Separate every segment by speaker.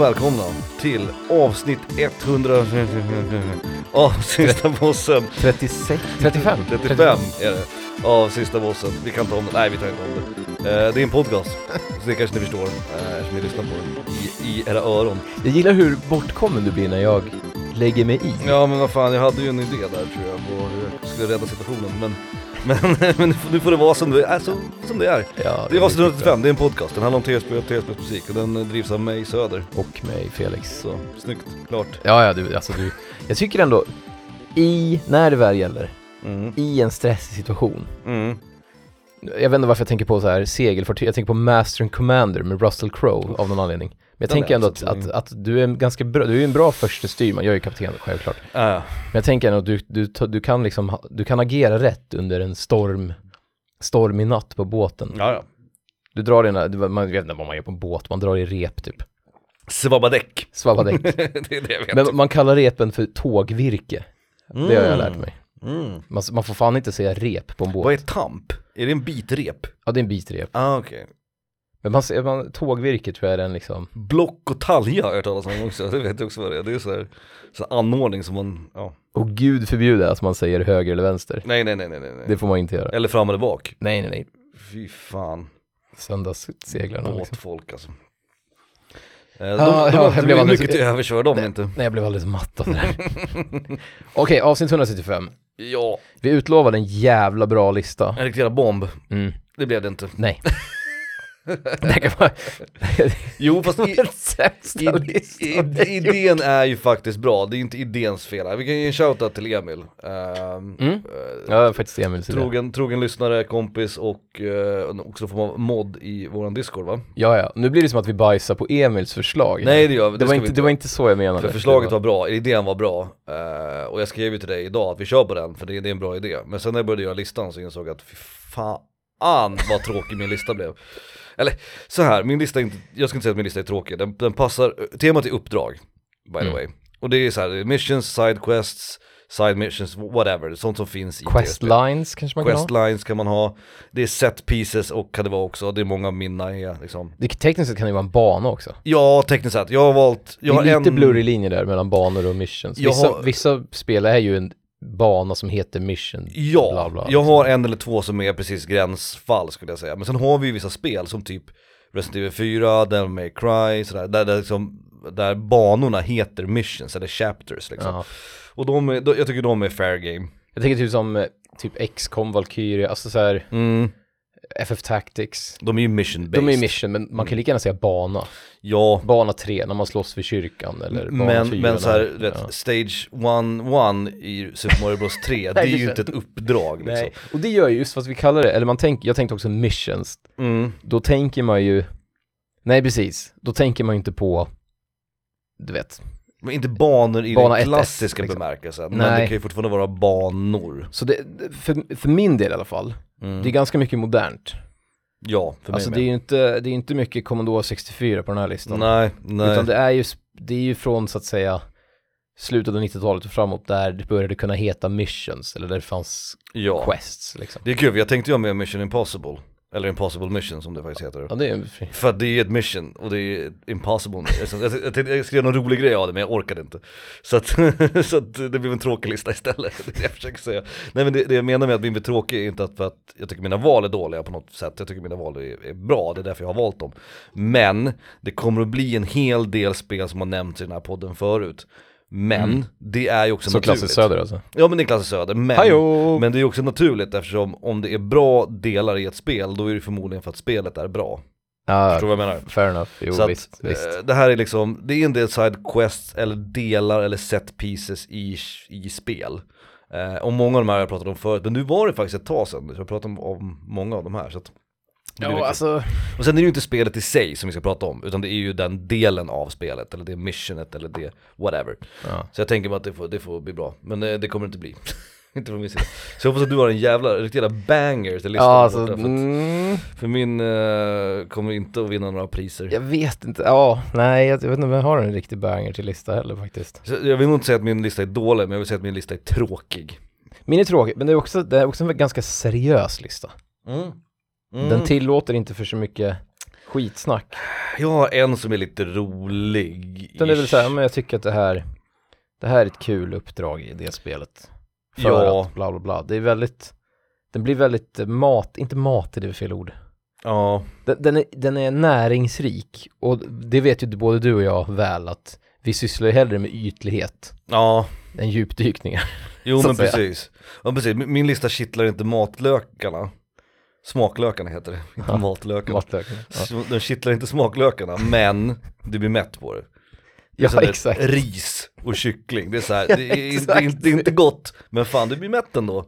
Speaker 1: och välkomna till avsnitt 100 av Sista Bossen
Speaker 2: 36, 35?
Speaker 1: 35 är det, av Sista Bossen. Vi kan ta om det, nej vi tar inte om det. Eh, det är en podcast, så det kanske ni förstår eh, eftersom ni lyssnar på den i, i era öron.
Speaker 2: Jag gillar hur bortkommen du blir när jag lägger mig i.
Speaker 1: Ja men vad fan, jag hade ju en idé där tror jag på hur jag skulle rädda situationen men men, men nu får det vara som det är, så, som det är.
Speaker 2: Ja,
Speaker 1: Det är avsnitt
Speaker 2: riktigt
Speaker 1: 135, det är en podcast, den handlar om tv-spel och tv-spelsmusik och den eh, drivs av mig Söder.
Speaker 2: Och mig, Felix.
Speaker 1: Så, snyggt, klart.
Speaker 2: Ja, ja, du, alltså du. Jag tycker ändå, i, när det väl gäller,
Speaker 1: Mm.
Speaker 2: i en stressig situation.
Speaker 1: Mm.
Speaker 2: Jag vet inte varför jag tänker på så här segelfartyg, jag tänker på Master and Commander med Russell Crowe av någon anledning. Men jag tänker ändå att, att, att du är en ganska bra, du är en bra första styrman, jag är ju kapten självklart.
Speaker 1: Ja.
Speaker 2: Men jag tänker ändå att du, du, du kan liksom, du kan agera rätt under en storm, stormig natt på båten.
Speaker 1: ja, ja.
Speaker 2: Du drar dina, du, man vet inte vad man gör på en båt, man drar i rep typ.
Speaker 1: Svabbadäck.
Speaker 2: Svabbadäck.
Speaker 1: det är det jag vet.
Speaker 2: Men man kallar repen för tågvirke. Det har jag lärt mig.
Speaker 1: Mm.
Speaker 2: Man, man får fan inte säga rep på en båt.
Speaker 1: Vad är tamp? Är det en bitrep?
Speaker 2: Ja, det är en bitrep.
Speaker 1: Ah, okej.
Speaker 2: Men man, säger- man, tågvirke tror jag är den liksom.
Speaker 1: Block och talja har jag hört talas om också, det vet jag också vad det är. Det är så här, så här anordning som man, ja.
Speaker 2: Och gud förbjude att man säger höger eller vänster.
Speaker 1: Nej nej nej nej nej.
Speaker 2: Det får man inte göra.
Speaker 1: Eller fram eller bak.
Speaker 2: Nej, nej, nej.
Speaker 1: Fy fan,
Speaker 2: Söndagsseglarna liksom.
Speaker 1: båtfolk alltså. Eh, De,
Speaker 2: Ah,
Speaker 1: de,
Speaker 2: ja,
Speaker 1: har
Speaker 2: jag blev alldeles-
Speaker 1: mycket till övers för dem inte.
Speaker 2: Nej, jag blev alldeles matt av det där. Okej, avsnitt 175.
Speaker 1: Ja,
Speaker 2: Vi utlovade en jävla bra lista.
Speaker 1: en riktig jävla bomb.
Speaker 2: Mm.
Speaker 1: Det blev det inte.
Speaker 2: Nej. det kan vara...
Speaker 1: Jo fast i,
Speaker 2: Den sämsta
Speaker 1: i,
Speaker 2: listan.
Speaker 1: i, idén är ju faktiskt bra, det är inte idéns fel. Vi kan ge en shoutout till Emil. Ehm,
Speaker 2: Mm.
Speaker 1: eh,
Speaker 2: Ja, faktiskt Emils idé.
Speaker 1: Trogen, trogen lyssnare, kompis och eh, också får man mod i våran discord va?
Speaker 2: Ja, ja. Nu blir det som att vi bajsar på Emils förslag.
Speaker 1: Nej det gör vi,
Speaker 2: det, var inte,
Speaker 1: vi
Speaker 2: det var inte så jag menade.
Speaker 1: För förslaget
Speaker 2: Det
Speaker 1: var bra, idén var bra, eh, och jag skrev ju till dig idag att vi kör på den, för det, det är en bra idé. Men sen när jag började göra listan så insåg jag att fy fan vad tråkig min lista blev. Eller så här, min lista är inte, jag ska inte säga att min lista är tråkig, den, den passar, temat är uppdrag, by the
Speaker 2: Mm.
Speaker 1: way. Och det är så här, det är missions, side quests, side missions, whatever, sånt som finns i
Speaker 2: Quest
Speaker 1: tv-spel.
Speaker 2: lines kanske man kan ha?
Speaker 1: Questlines kan man ha, det är set pieces och kan det vara också, det är många av mina är liksom.
Speaker 2: Det, tekniskt sett kan det vara en bana också.
Speaker 1: Ja, tekniskt sett, jag har valt, jag
Speaker 2: det
Speaker 1: har
Speaker 2: är lite
Speaker 1: en...
Speaker 2: blurry linje där mellan banor och missions. Vissa,
Speaker 1: har-
Speaker 2: vissa spel är ju en bana som heter mission.
Speaker 1: Ja,
Speaker 2: bla bla,
Speaker 1: jag
Speaker 2: liksom.
Speaker 1: har en eller två som är precis gränsfall skulle jag säga. Men sen har vi ju vissa spel som typ Resident Evil 4, Devil May Cry, sådär, där, där, liksom, där banorna heter missions eller chapters liksom.
Speaker 2: Ja.
Speaker 1: Och de är, jag tycker de är fair game.
Speaker 2: Jag tänker typ som eh, typ XCOM, Valkyrie, alltså så här
Speaker 1: Mm,
Speaker 2: FF Tactics.
Speaker 1: de är ju mission based.
Speaker 2: De är ju mission, men man kan lika gärna säga bana.
Speaker 1: Ja,
Speaker 2: Bana 3, när man slåss vid kyrkan eller bana
Speaker 1: men,
Speaker 2: 4.
Speaker 1: men så här, vet,
Speaker 2: ja.
Speaker 1: stage 1-1 i Super Mario Bros 3, det är ju inte ett uppdrag liksom.
Speaker 2: Nej, och det gör ju just att vi kallar det, eller man tänker, jag tänkte också missions,
Speaker 1: Mm.
Speaker 2: då tänker man ju, nej precis, då tänker man ju inte på, du vet,
Speaker 1: Men inte banor i
Speaker 2: Bana
Speaker 1: den
Speaker 2: 1-1,
Speaker 1: klassiska
Speaker 2: liksom.
Speaker 1: bemärkelsen, men
Speaker 2: Nej.
Speaker 1: det kan ju fortfarande vara banor.
Speaker 2: så det, för, för min del i alla fall,
Speaker 1: Mm.
Speaker 2: det är ganska mycket modernt.
Speaker 1: Ja, för mig
Speaker 2: Alltså
Speaker 1: med.
Speaker 2: det är ju inte, det är inte mycket Commodore 64 på den här listan.
Speaker 1: Nej, nej.
Speaker 2: Utan det är ju, det är ju från så att säga slutet av 90-talet och framåt där det började kunna heta missions, eller där det fanns
Speaker 1: ja.
Speaker 2: quests liksom.
Speaker 1: Det är kul, jag tänkte ju med Mission Impossible. Eller Impossible Mission som det faktiskt heter.
Speaker 2: Ja det är
Speaker 1: För att det är ett mission och det är impossible. Jag, jag, jag, jag skrev någon rolig grej av det men jag orkade inte. Så att, så att det blev en tråkig lista istället. Det det jag försöker säga. Nej men det, det jag menar med att blir tråkig är inte att för att jag tycker mina val är dåliga på något sätt. Jag tycker mina val är, är bra, det är därför jag har valt dem. Men det kommer att bli en hel del spel som har nämnts i den här podden förut. Men
Speaker 2: Mm.
Speaker 1: det är ju också
Speaker 2: så
Speaker 1: naturligt.
Speaker 2: klassiskt söder alltså.
Speaker 1: Ja men det är klassiskt söder, men men det är också naturligt eftersom om det är bra delar i ett spel, då är det förmodligen för att spelet är bra.
Speaker 2: Ja,
Speaker 1: Förstår du vad jag menar?
Speaker 2: fair enough. Jo
Speaker 1: Så att,
Speaker 2: visst, visst.
Speaker 1: eh, det här är liksom, det är en del side quests eller delar eller set pieces i, i spel. Eh, och många av de här har jag pratat om förut, men nu var det faktiskt ett tag sedan, så jag pratade om, om många av de här. Så att,
Speaker 2: Ja, alltså,
Speaker 1: Och sen är det ju inte spelet i sig som vi ska prata om, utan det är ju den delen av spelet, eller det missionet, eller det whatever.
Speaker 2: ja.
Speaker 1: Så jag tänker mig att det får, det får bli bra, men eh, det kommer det inte bli. inte från min sida. Så jag hoppas att du har en jävla, riktig jävla banger till listan.
Speaker 2: ja alltså,
Speaker 1: för,
Speaker 2: mm,
Speaker 1: för min eh, kommer inte att vinna några priser.
Speaker 2: jag vet inte, ja, nej jag, jag vet inte om jag har en riktig banger till lista heller faktiskt.
Speaker 1: Så jag vill nog inte säga att min lista är dålig, men jag vill säga att min lista är tråkig.
Speaker 2: Min är tråkig, men det är också, det är också en ganska seriös lista.
Speaker 1: Mm. Mm.
Speaker 2: Den tillåter inte för så mycket skitsnack.
Speaker 1: Jag har en som är lite rolig.
Speaker 2: Det är väl så här, men jag tycker att det här, det här är ett kul uppdrag i det spelet. För
Speaker 1: Ja.
Speaker 2: att bla bla bla. Det är väldigt, den blir väldigt mat, inte det är fel ord.
Speaker 1: Ja,
Speaker 2: Den, den, är, den är näringsrik och det vet ju både du och jag väl att vi sysslar ju hellre med ytlighet
Speaker 1: ja,
Speaker 2: än djupdykningar.
Speaker 1: jo men
Speaker 2: säga.
Speaker 1: precis. Ja precis, Min- min lista kittlar inte matlökarna. Smaklökarna heter det, inte matlökarna.
Speaker 2: Matlöken. Ja,
Speaker 1: Den kittlar inte smaklökarna, men du blir mätt på det.
Speaker 2: Ja exakt.
Speaker 1: Ris och kyckling, det är så här,
Speaker 2: Ja,
Speaker 1: det, är, inte- det, är inte, det är inte gott, men fan du blir mätt ändå.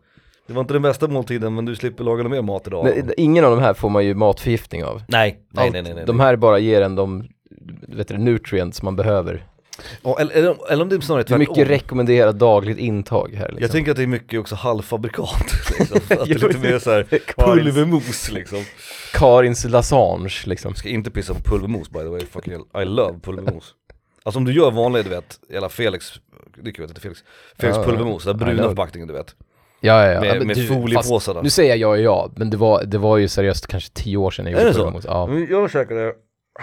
Speaker 1: Det var inte den bästa måltiden men du slipper laga mer mat idag.
Speaker 2: Nej, ingen av de här får man ju matförgiftning av.
Speaker 1: nej, nej,
Speaker 2: Allt-
Speaker 1: nej, nej, nej.
Speaker 2: De här bara ger en de vet du, nutrients man behöver.
Speaker 1: Ja, eller, eller, eller om det är snarare
Speaker 2: Det är mycket
Speaker 1: tvärtom.
Speaker 2: rekommenderat dagligt intag här liksom.
Speaker 1: Jag tänker att det är mycket också halvfabrikat, liksom. att det är lite mer såhär
Speaker 2: Karins,
Speaker 1: pulvermos liksom.
Speaker 2: Karins lasange liksom.
Speaker 1: Ska inte pissa på pulvermos by the way, fucking I love pulvermos. Alltså om du gör vanlig, du vet, jävla Felix, det är kul att det heter Felix, Felix
Speaker 2: Ja,
Speaker 1: pulvermos, den bruna förpackningen du vet.
Speaker 2: Ja, ja, ja.
Speaker 1: Med,
Speaker 2: men
Speaker 1: med
Speaker 2: du,
Speaker 1: foliepåsarna.
Speaker 2: fast, Nu säger jag ja ja, men det var, det var ju seriöst kanske tio år sedan jag
Speaker 1: Är
Speaker 2: gjorde
Speaker 1: det så?
Speaker 2: pulvermos. Ja.
Speaker 1: Men Jag käkade,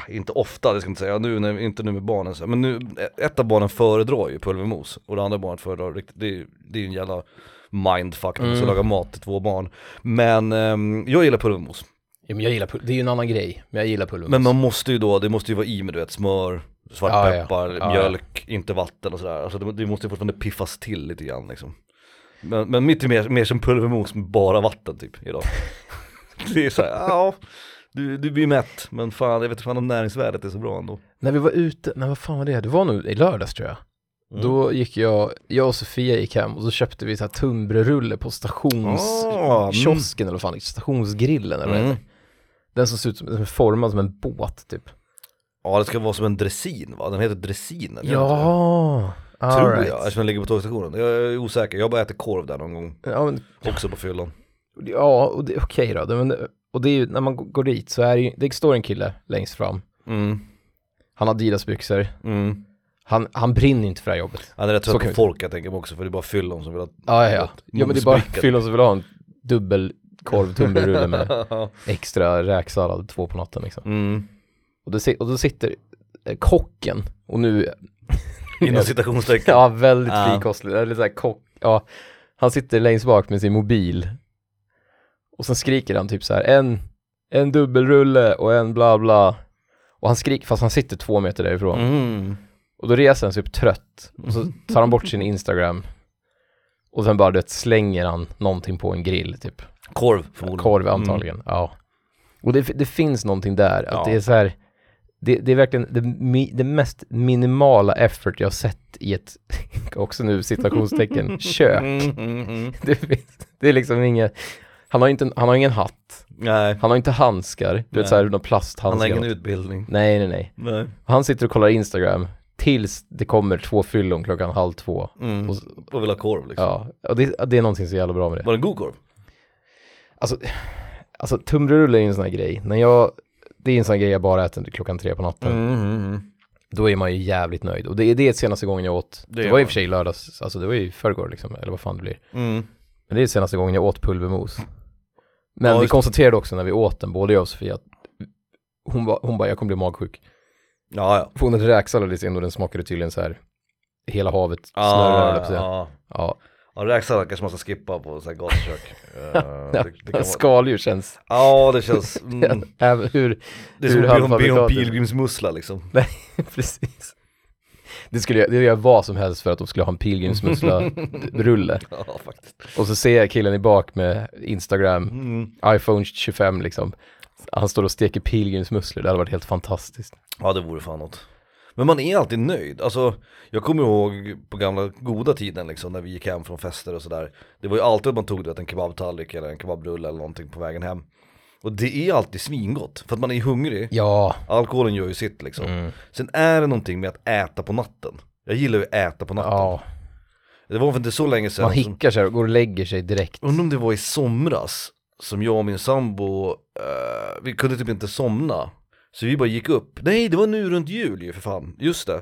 Speaker 1: inte ofta det ska jag inte säga, nu, när, inte nu med barnen, men nu, ett av barnen föredrar ju pulvermos och det andra barnet föredrar riktigt, det är, det är ju en jävla mindfuck, mm. så
Speaker 2: Mm.
Speaker 1: laga mat till två barn. Men ehm, jag gillar pulvermos.
Speaker 2: ja, men jag gillar det är ju en annan grej, men jag gillar pulvermos.
Speaker 1: Men man måste ju då, det måste ju vara i med du vet, smör, svartpeppar,
Speaker 2: Ja, ja.
Speaker 1: mjölk, inte vatten och sådär. Alltså det, det måste ju fortfarande piffas till lite grann liksom. Men, men mitt är mer, mer som pulvermos med bara vatten typ idag. det är såhär, ja, du, du blir mätt, men fan jag vet inte fan om näringsvärdet är så bra ändå.
Speaker 2: När vi var ute, nej vad fan var det? Det var nog i lördags tror jag.
Speaker 1: Mm.
Speaker 2: Då gick jag, jag och Sofia gick hem och så köpte vi så här tunnbrödsrulle på stationskiosken
Speaker 1: Ah, mm.
Speaker 2: eller vad fan, stationsgrillen eller vad
Speaker 1: Mm.
Speaker 2: Den som ser ut som, som är formad som en båt typ.
Speaker 1: Ja det ska vara som en dressin va? Den heter dressinen?
Speaker 2: Ja, all
Speaker 1: Tror
Speaker 2: right.
Speaker 1: jag, eftersom den ligger på tågstationen. Jag är osäker, jag har bara ätit korv där någon gång.
Speaker 2: Ja, men,
Speaker 1: Också på fyllan.
Speaker 2: ja okej då. Det, men, och det är ju, när man går dit så är det ju, det står en kille längst fram.
Speaker 1: Mm,
Speaker 2: Han har Adidas-byxor.
Speaker 1: mm.
Speaker 2: Han, han brinner inte för det här jobbet.
Speaker 1: Han är rätt trött på folk jag tänker mig också för det är bara fyllon som vill ha
Speaker 2: Ja, ja, ja. Ja, men det är bara fyllon som vill ha en dubbel korv tunnbrödsrulle med extra räksallad två på natten liksom.
Speaker 1: mm.
Speaker 2: Och, då, si- och då sitter eh, kocken, och nu,
Speaker 1: Inom citationstecken.
Speaker 2: ja väldigt frikostlig, eller så här kock, ja, han sitter längst bak med sin mobil. Och sen skriker han typ så här, en, en dubbelrulle och en bla bla. Och han skriker, fast han sitter två meter därifrån.
Speaker 1: Mm.
Speaker 2: Och då reser han sig upp trött, och så tar han bort sin Instagram. Och sen bara, du vet, slänger han någonting på en grill typ.
Speaker 1: Korv förmodligen.
Speaker 2: Korv antagligen, ja. Och det, det finns någonting där, att
Speaker 1: Ja.
Speaker 2: det är så här, det, det är verkligen det, det mest minimala effort jag har sett i ett, också nu citationstecken, kök.
Speaker 1: Mm, mm, mm.
Speaker 2: Det, finns, det är liksom inget, han har, inte, han har ingen hatt,
Speaker 1: Nej,
Speaker 2: han har inte handskar, du vet såhär, några
Speaker 1: han
Speaker 2: plasthandskar.
Speaker 1: har ingen utbildning.
Speaker 2: Nej, nej, nej.
Speaker 1: Nej.
Speaker 2: Han sitter och kollar Instagram tills det kommer två fyllon klockan halv två.
Speaker 1: Mm.
Speaker 2: Och,
Speaker 1: Och vill ha korv liksom.
Speaker 2: ja, och det, det är någonting så jävla bra med det.
Speaker 1: Var det en god korv?
Speaker 2: Alltså, alltså tunnbrödsrulle är ju en sån här grej. När jag, det är en sån här grej jag bara äter klockan tre på natten.
Speaker 1: Mm.
Speaker 2: Då är man ju jävligt nöjd. Och det är det senaste gången jag åt,
Speaker 1: Det
Speaker 2: det, var i och för sig lördags, alltså det var ju förrgår liksom, eller vad fan det blir.
Speaker 1: Mm.
Speaker 2: Men det är senaste gången jag åt pulvermos. Men
Speaker 1: Ja,
Speaker 2: vi konstaterade också när vi åt den, både jag och Sofia, att hon, var, hon bara, jag kommer bli magsjuk.
Speaker 1: Ja, ja.
Speaker 2: För hon hade räksallad i och den smakade tydligen så här hela havet
Speaker 1: Ah,
Speaker 2: snurrar, säga.
Speaker 1: ja.
Speaker 2: Ja,
Speaker 1: Ja, räksallad kanske man ska skippa på så här gatukök. Eh, kan vara-
Speaker 2: skaldjur känns,
Speaker 1: Ja, det känns, mm,
Speaker 2: hur,
Speaker 1: det är som
Speaker 2: Hur
Speaker 1: att be om- be om
Speaker 2: halvfabrikatet.
Speaker 1: pilgrimsmussla liksom.
Speaker 2: precis. Det skulle jag, det gör vad som helst för att de skulle ha en pilgrimsmussla-rulle.
Speaker 1: Ja.
Speaker 2: Och så ser jag killen i bak med Instagram,
Speaker 1: Mm.
Speaker 2: iPhone 25 liksom. Han står och steker pilgrimsmusslor, det hade varit helt fantastiskt.
Speaker 1: Ja, det vore fan något. Men man är alltid nöjd, alltså jag kommer ihåg på gamla goda tiden liksom när vi gick hem från fester och sådär Det var ju alltid att man tog du vet, en kebabtallrik eller en kebabrulle eller någonting på vägen hem Och det är alltid svingott, för att man är hungrig,
Speaker 2: Ja.
Speaker 1: alkoholen gör ju sitt liksom.
Speaker 2: Mm.
Speaker 1: Sen är det någonting med att äta på natten. Jag gillar ju att äta på natten.
Speaker 2: Ja,
Speaker 1: Det var för inte så länge sedan
Speaker 2: man hickar här och går och lägger sig direkt.
Speaker 1: Undrar om det var i somras Som jag och min sambo, eh, vi kunde typ inte somna. Så vi bara gick upp, nej det var nu runt jul ju för fan, just det.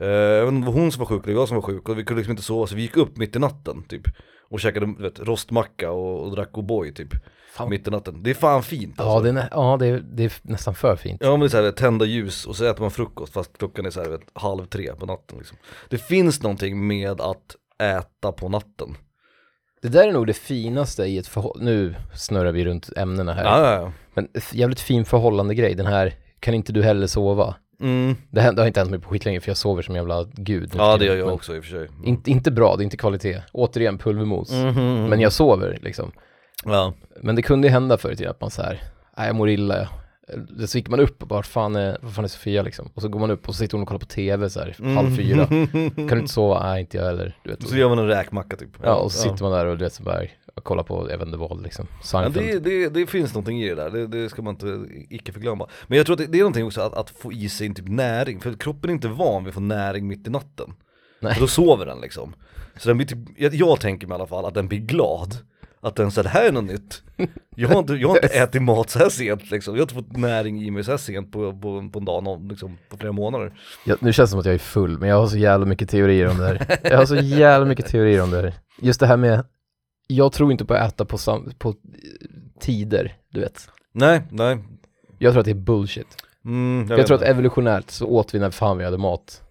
Speaker 1: Eh, Jag vet inte om det var hon som var sjuk eller jag som var sjuk och vi kunde liksom inte sova så vi gick upp mitt i natten typ. Och käkade vet, rostmacka och, och drack O'boy typ
Speaker 2: Fan.
Speaker 1: mitt i natten. Det är fan fint
Speaker 2: Ja,
Speaker 1: alltså.
Speaker 2: det är, nä- ja det, är, det är nästan för fint.
Speaker 1: Ja men det är så här, tända ljus och så äter man frukost fast klockan är så här, vet, halv tre på natten liksom. Det finns någonting med att äta på natten.
Speaker 2: Det där är nog det finaste i ett förhållande, nu snurrar vi runt ämnena här.
Speaker 1: Ja, ja, ja.
Speaker 2: Men jävligt fin förhållande grej, den här, kan inte du heller sova?
Speaker 1: Mm.
Speaker 2: Det, det har inte hänt mig på skitlänge för jag sover som jävla gud.
Speaker 1: Ja det gör jag
Speaker 2: Men
Speaker 1: också i och för sig.
Speaker 2: Inte, inte bra, det är inte kvalitet. Återigen pulvermos.
Speaker 1: Mhm.
Speaker 2: Men jag sover liksom.
Speaker 1: Ja.
Speaker 2: Men det kunde ju hända förr i tiden att man så här, nej jag mår illa. ja." Så gick man upp och bara, "Vart fan är, vad fan är Sofia liksom? Och så går man upp och så sitter hon och kollar på tv så här, halv fyra. Kan du inte sova? Nej inte jag heller. Du vet.
Speaker 1: Mm. Så gör man en räkmacka typ.
Speaker 2: Ja, och så sitter man där och du vet så bara, och kollar på, jag vet inte vad liksom,
Speaker 1: Ja, det, det, det finns någonting i det där, det, det ska man inte icke förglömma. Men jag tror att det, det är någonting också att, att få i sig en typ näring, för kroppen är inte van vid att få näring mitt i natten.
Speaker 2: Nej.
Speaker 1: För då sover den liksom. Så den blir typ, jag, jag tänker mig i alla fall att den blir glad. Att den säger det här är något nytt. Jag har inte, jag har inte ätit mat så här sent liksom. Jag har inte fått näring i mig så här sent på, på, på en dag, någon, liksom, på flera månader.
Speaker 2: Jag, nu känns det som att jag är full, men jag har så jävla mycket teorier om det här. Jag har så jävla mycket teorier om det här. Just det här med, jag tror inte på att äta på, sam, på tider, du vet.
Speaker 1: Nej, nej.
Speaker 2: Jag tror att det är bullshit.
Speaker 1: Mm,
Speaker 2: Jag,
Speaker 1: vet
Speaker 2: tror att evolutionärt så åt vi när fan vi hade mat.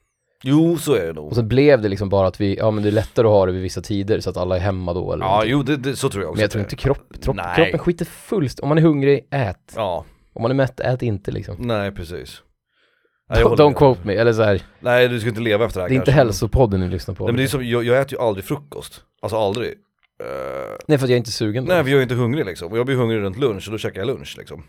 Speaker 1: Jo, så är det nog.
Speaker 2: Och så blev det liksom bara att vi, ja men det är lättare att ha det vid vissa tider så att alla är hemma då eller
Speaker 1: Ja,
Speaker 2: någonting.
Speaker 1: jo det, det, så tror jag också.
Speaker 2: Men jag tror inte kropp, tropp,
Speaker 1: Nej.
Speaker 2: kroppen skiter fullst Om man är hungrig, ät.
Speaker 1: Ja,
Speaker 2: Om man är mätt, ät inte liksom.
Speaker 1: nej precis. Nej,
Speaker 2: Don't
Speaker 1: med.
Speaker 2: quote me, eller så här,
Speaker 1: Nej du ska inte leva efter det här
Speaker 2: det är inte
Speaker 1: kanske.
Speaker 2: hälsopodden ni lyssnar på.
Speaker 1: Nej men det är som, jag, jag äter ju aldrig frukost. Alltså aldrig. Eh,
Speaker 2: Nej för att jag är inte sugen
Speaker 1: nej för jag är inte hungrig liksom. Och jag blir hungrig runt lunch och då käkar jag lunch liksom.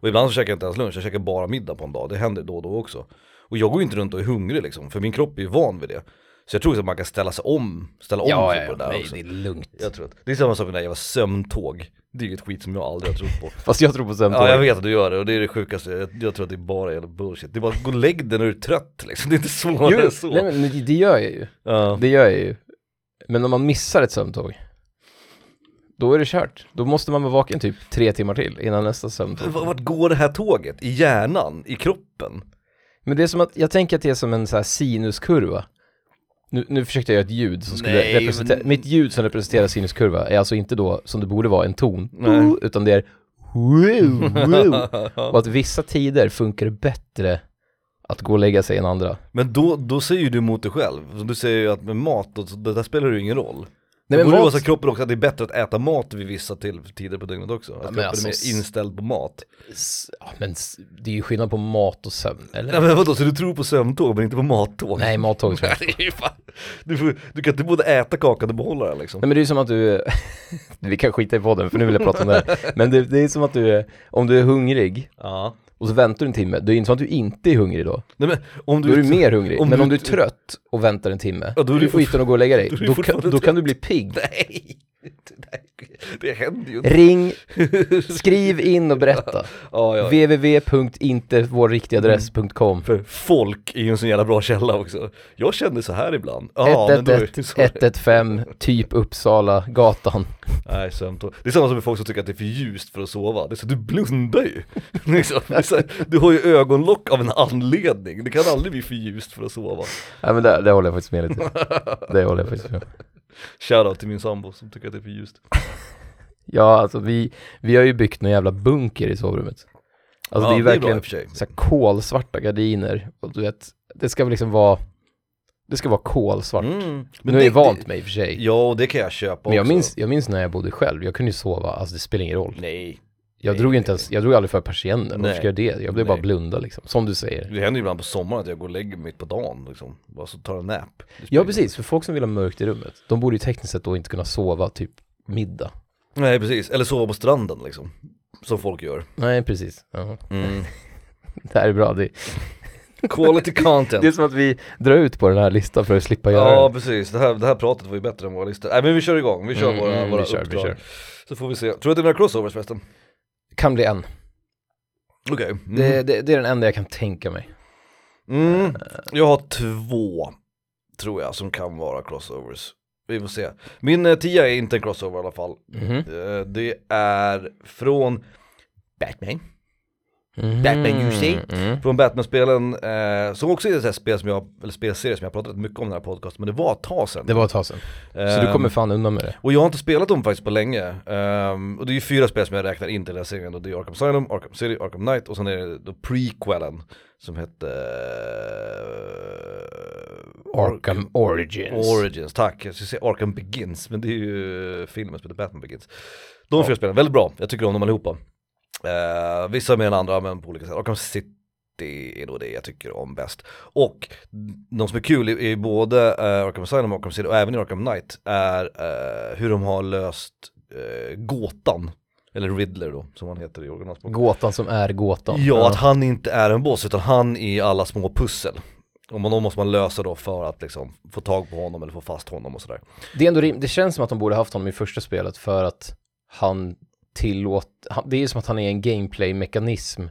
Speaker 1: Och ibland så käkar jag inte ens lunch, jag käkar bara middag på en dag. Det händer då och då också. Och jag går ju inte runt och är hungrig liksom, för min kropp är ju van vid det. Så jag tror också att man kan ställa sig om, ställa om
Speaker 2: Ja,
Speaker 1: sig på det där
Speaker 2: nej
Speaker 1: också.
Speaker 2: det är lugnt.
Speaker 1: Jag tror att, det är samma sak med det där jävla sömntåg. Det är ju ett skit som jag aldrig har trott på.
Speaker 2: Fast jag tror på sömntåg.
Speaker 1: Ja jag vet att du gör det och det är det sjukaste, jag, jag tror att det är bara jävla bullshit. Det är bara gå och lägg dig när du är trött liksom, det är inte svårare än så.
Speaker 2: nej, men det, gör jag ju.
Speaker 1: Ja.
Speaker 2: Det gör jag ju. Men om man missar ett sömntåg, då är det kört. Då måste man vara vaken typ tre timmar till innan nästa sömntåg.
Speaker 1: Vart går det här tåget? I hjärnan? I kroppen?
Speaker 2: Men det är som att, jag tänker att det är som en så här sinuskurva. Nu, nu försökte jag göra ett ljud som skulle
Speaker 1: Nej,
Speaker 2: representera,
Speaker 1: men-
Speaker 2: mitt ljud som representerar sinuskurva är alltså inte då som det borde vara en ton,
Speaker 1: Nej.
Speaker 2: utan det är. Och att vissa tider funkar det bättre att gå och lägga sig än andra.
Speaker 1: Men då, då säger ju du emot dig själv, du säger ju att med mat, då, det där spelar ju ingen roll.
Speaker 2: Nej men
Speaker 1: borde
Speaker 2: mat,
Speaker 1: kroppen också, att det är bättre att äta mat vid vissa till, tider på dygnet också. Att
Speaker 2: men
Speaker 1: kroppen
Speaker 2: alltså,
Speaker 1: är inställd på mat.
Speaker 2: ja, men det är ju skillnad på mat och sömn, eller?
Speaker 1: Nej men vadå, så du tror på sömntåg men inte på mattåg?
Speaker 2: Nej, mattåg tror jag.
Speaker 1: Du, får, du kan inte både äta kakan och behålla den liksom.
Speaker 2: Nej men det är ju som att du, vi kan skita i podden för nu vill jag prata om det här. Men det, det är som att du, är- om du är hungrig
Speaker 1: Ja.
Speaker 2: Och så väntar du en timme, det är inte som att du inte är hungrig då.
Speaker 1: Nej men om
Speaker 2: Då är
Speaker 1: du...
Speaker 2: du mer hungrig. men
Speaker 1: du-
Speaker 2: om du är trött och väntar en timme,
Speaker 1: Ja, då är du
Speaker 2: du skiten att gå och lägga dig.
Speaker 1: då du
Speaker 2: då kan du bli pigg.
Speaker 1: Nej! Det, händer ju inte.
Speaker 2: Ring, skriv in och berätta.
Speaker 1: Ja, ja.
Speaker 2: www.intevårriktigadress.com
Speaker 1: För folk är ju en sån jävla bra källa också. Jag känner så här ibland. Ja, men då är det så.
Speaker 2: 111 typ Uppsala gatan.
Speaker 1: Nej, sömntåg. Det är samma som med folk som tycker att det är för ljust för att sova. Det är så, du blundar ju. liksom. så du har ju ögonlock av en anledning. Det kan aldrig bli för ljust för att sova.
Speaker 2: Nej men det, det håller jag faktiskt med lite. Det håller jag faktiskt med.
Speaker 1: Shoutout till min sambo som tycker att det är för ljust.
Speaker 2: Ja alltså vi, vi har ju byggt någon jävla bunker i sovrummet. Alltså
Speaker 1: ja,
Speaker 2: det är ju verkligen
Speaker 1: sig.
Speaker 2: så här kolsvarta gardiner och du vet, det ska väl liksom vara Det ska vara kolsvart.
Speaker 1: Mm.
Speaker 2: nu har jag vant mig i och för sig.
Speaker 1: Ja, det kan jag köpa
Speaker 2: Men jag
Speaker 1: också.
Speaker 2: minns, jag minns när jag bodde själv, jag kunde ju sova, alltså det spelar ingen roll.
Speaker 1: Nej,
Speaker 2: Jag
Speaker 1: Nej,
Speaker 2: drog
Speaker 1: nej,
Speaker 2: inte ens, jag drog aldrig för persiennen, varför ska jag det? Jag blev bara
Speaker 1: Nej.
Speaker 2: blunda liksom, som du säger.
Speaker 1: det händer ju ibland på sommaren att jag går och lägger mig mitt på dagen liksom. Bara så tar en nap.
Speaker 2: Ja precis, för folk som vill ha mörkt i rummet, de borde ju tekniskt sett då inte kunna sova typ middag.
Speaker 1: Nej precis, eller sova på stranden liksom. Som folk gör.
Speaker 2: Nej precis, ja.
Speaker 1: Mm.
Speaker 2: det här är bra. Det,
Speaker 1: Quality content.
Speaker 2: det är som att vi drar ut på den här listan för att slippa göra
Speaker 1: Ja
Speaker 2: det.
Speaker 1: precis, det här, det här pratet var ju bättre än våra listor. Nej men vi kör igång, vi kör
Speaker 2: Mm,
Speaker 1: våra,
Speaker 2: mm,
Speaker 1: våra
Speaker 2: vi kör, vi
Speaker 1: uppdrag.
Speaker 2: kör.
Speaker 1: Så får vi se. Tror du att det är några crossovers förresten?
Speaker 2: Kan bli en.
Speaker 1: Okej. Mm.
Speaker 2: Det, det, det är den enda jag kan tänka mig.
Speaker 1: Mm. Jag har två, tror jag, som kan vara crossovers. Vi får se. Min eh, tia är inte en crossover i alla fall. Eh, det är från Batman.
Speaker 2: Mhm.
Speaker 1: Batman see.
Speaker 2: Mm.
Speaker 1: Från Batman-spelen, eh, som också är ett spel som jag, eller spelserie som jag har pratat mycket om i den här podcasten, men det var ett tag sedan.
Speaker 2: Det var ett tag sedan. Så du
Speaker 1: Ehm,
Speaker 2: kommer fan undan med det.
Speaker 1: Och jag har inte spelat dem faktiskt på länge. Ehm, och det är ju fyra spel som jag räknar in till den här serien då. Det är Arkham Asylum, Arkham City, Arkham Knight och sen är det då prequelen som hette... eh,
Speaker 2: Arkham Origins.
Speaker 1: Origins, tack. Jag skulle säga Arkham Begins, men det är ju filmen som heter Batman Begins. De fyra spelen, väldigt bra. Jag tycker om dem allihopa. Uh, vissa mer än andra, men på olika sätt. Arkham City är nog det jag tycker om bäst. Och de som är kul i, i både uh, Arkham Asylum och Arkham City och även i Arkham Knight är eh, hur de har löst eh, gåtan. Eller Riddler då, som han heter i originalspråket.
Speaker 2: Gåtan som är gåtan.
Speaker 1: Ja, att han inte är en boss utan han är alla små pussel. Och man- de måste man lösa då för att liksom få tag på honom eller få fast honom och sådär.
Speaker 2: Det, är ändå, det känns som att de borde haft honom i första spelet för att han tillåt, han, det är som att han är en gameplay-mekanism.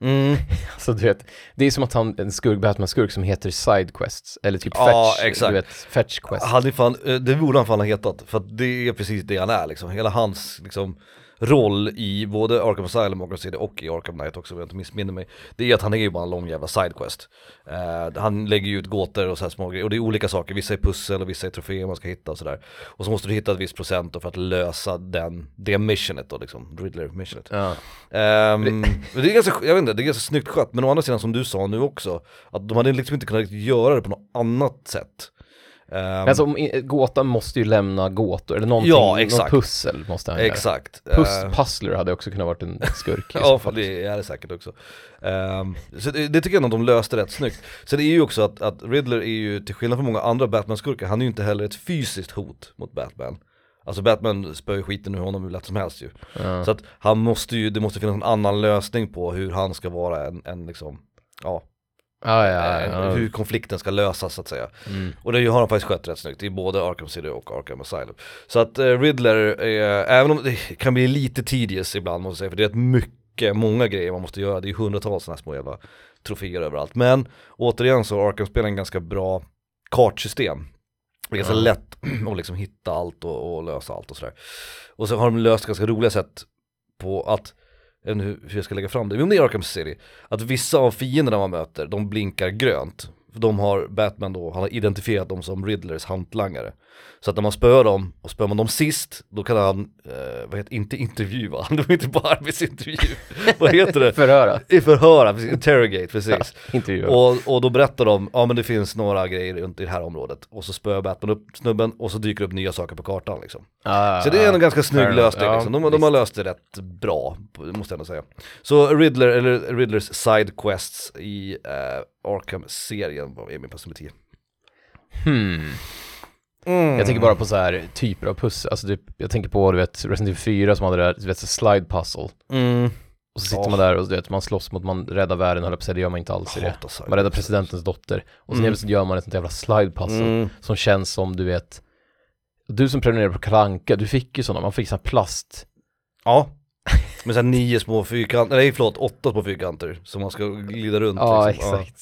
Speaker 1: Mm.
Speaker 2: Alltså du vet, det är som att han, en skurk, Batman-skurk som heter Sidequests, eller typ
Speaker 1: Ja,
Speaker 2: Fetch,
Speaker 1: exakt.
Speaker 2: du vet, Fetch Quest.
Speaker 1: Hade fan, eh, det borde han fan ha hetat, för det är precis det han är liksom. Hela hans liksom roll i både Arkham Asylum, Arkham City och i Arkham Knight också om jag inte missminner mig. Det är att han är ju bara en lång jävla sidequest. Uh, han lägger ju ut gåtor och så här små grejer, och det är olika saker, vissa är pussel och vissa är troféer man ska hitta och sådär. Och så måste du hitta ett visst procent för att lösa den, det missionet då liksom, Riddler missionet.
Speaker 2: Ja.
Speaker 1: Ehm, men det är ganska, jag vet inte, det är ganska snyggt skött, men å andra sidan som du sa nu också, att de hade liksom inte kunnat göra det på något annat sätt. Ehm,
Speaker 2: Alltså om, gåtan måste ju lämna gåtor, eller någonting,
Speaker 1: Ja,
Speaker 2: någon
Speaker 1: exakt.
Speaker 2: pussel måste han göra.
Speaker 1: exakt.
Speaker 2: Puss, puzzler hade också kunnat varit en skurk så
Speaker 1: Ja,
Speaker 2: fall.
Speaker 1: det är det säkert också. Ehm, så det, det tycker jag nog de löste rätt snyggt. Sen är ju också att, att Riddler är ju, till skillnad från många andra Batman-skurkar, han är ju inte heller ett fysiskt hot mot Batman. Alltså Batman spöar ju skiten ur honom hur lätt som helst ju.
Speaker 2: Ja.
Speaker 1: Så att han måste ju, det måste finnas en annan lösning på hur han ska vara en, en liksom, ja,
Speaker 2: Ja, ja,
Speaker 1: eh,
Speaker 2: ja.
Speaker 1: hur konflikten ska lösas så att säga.
Speaker 2: Mm.
Speaker 1: Och det har han faktiskt skött rätt snyggt i både Arkham City och Arkham Asylum. Så att eh, Riddler, är, även om det kan bli lite tedious ibland måste jag säga, för det är rätt mycket, många grejer man måste göra, det är hundratals sådana här små jävla troféer överallt. Men återigen så har Arkham spelar en ganska bra kartsystem. Det är ganska
Speaker 2: Ja.
Speaker 1: lätt att liksom hitta allt och, och lösa allt och sådär. Och så har de löst ganska roliga sätt på att, jag vet inte hur hur jag ska lägga fram det, men om det är Arkham City, att vissa av fienderna man möter, de blinkar grönt. För de har Batman då, han har identifierat dem som Riddlers hantlangare. Så att när man spöar dem, och spöar man dem sist, då kan han, eh, vad heter inte intervjua, det var inte bara arbetsintervju, vad heter det?
Speaker 2: Förhöra.
Speaker 1: I förhöra, precis, interrogate, precis.
Speaker 2: Intervju.
Speaker 1: Och, och då berättar de, ja men det finns några grejer runt i det här området. Och så spöar Batman upp snubben och så dyker det upp nya saker på kartan liksom.
Speaker 2: Ah,
Speaker 1: Så det är en ganska snygg lösning
Speaker 2: Ja,
Speaker 1: liksom. de, de har löst det rätt bra, måste jag ändå säga. Så Riddler, eller Riddlers side quests i eh, Arkham-serien var- är min plats nummer 10.
Speaker 2: Hmm.
Speaker 1: Mm.
Speaker 2: Jag tänker bara på så här typer av pussel, alltså typ, jag tänker på du vet Resident Evil 4 som hade det där, du vet slide puzzle.
Speaker 1: Mm.
Speaker 2: Och så sitter
Speaker 1: Ja.
Speaker 2: man där och du vet, man slåss mot, man räddar världen höll jag på att säga, det gör man inte alls i det. Man räddar presidentens dotter. Och sen
Speaker 1: Mm.
Speaker 2: gör man ett sånt jävla slide puzzle
Speaker 1: Mm.
Speaker 2: som känns som du vet Du som prenumererar på Kalle Anka, du fick ju sådana, man fick här plast
Speaker 1: Ja. Med såhär nio små fyrkanter, nej förlåt, åtta små fyrkanter som man ska glida runt
Speaker 2: Ja,
Speaker 1: liksom.
Speaker 2: exakt.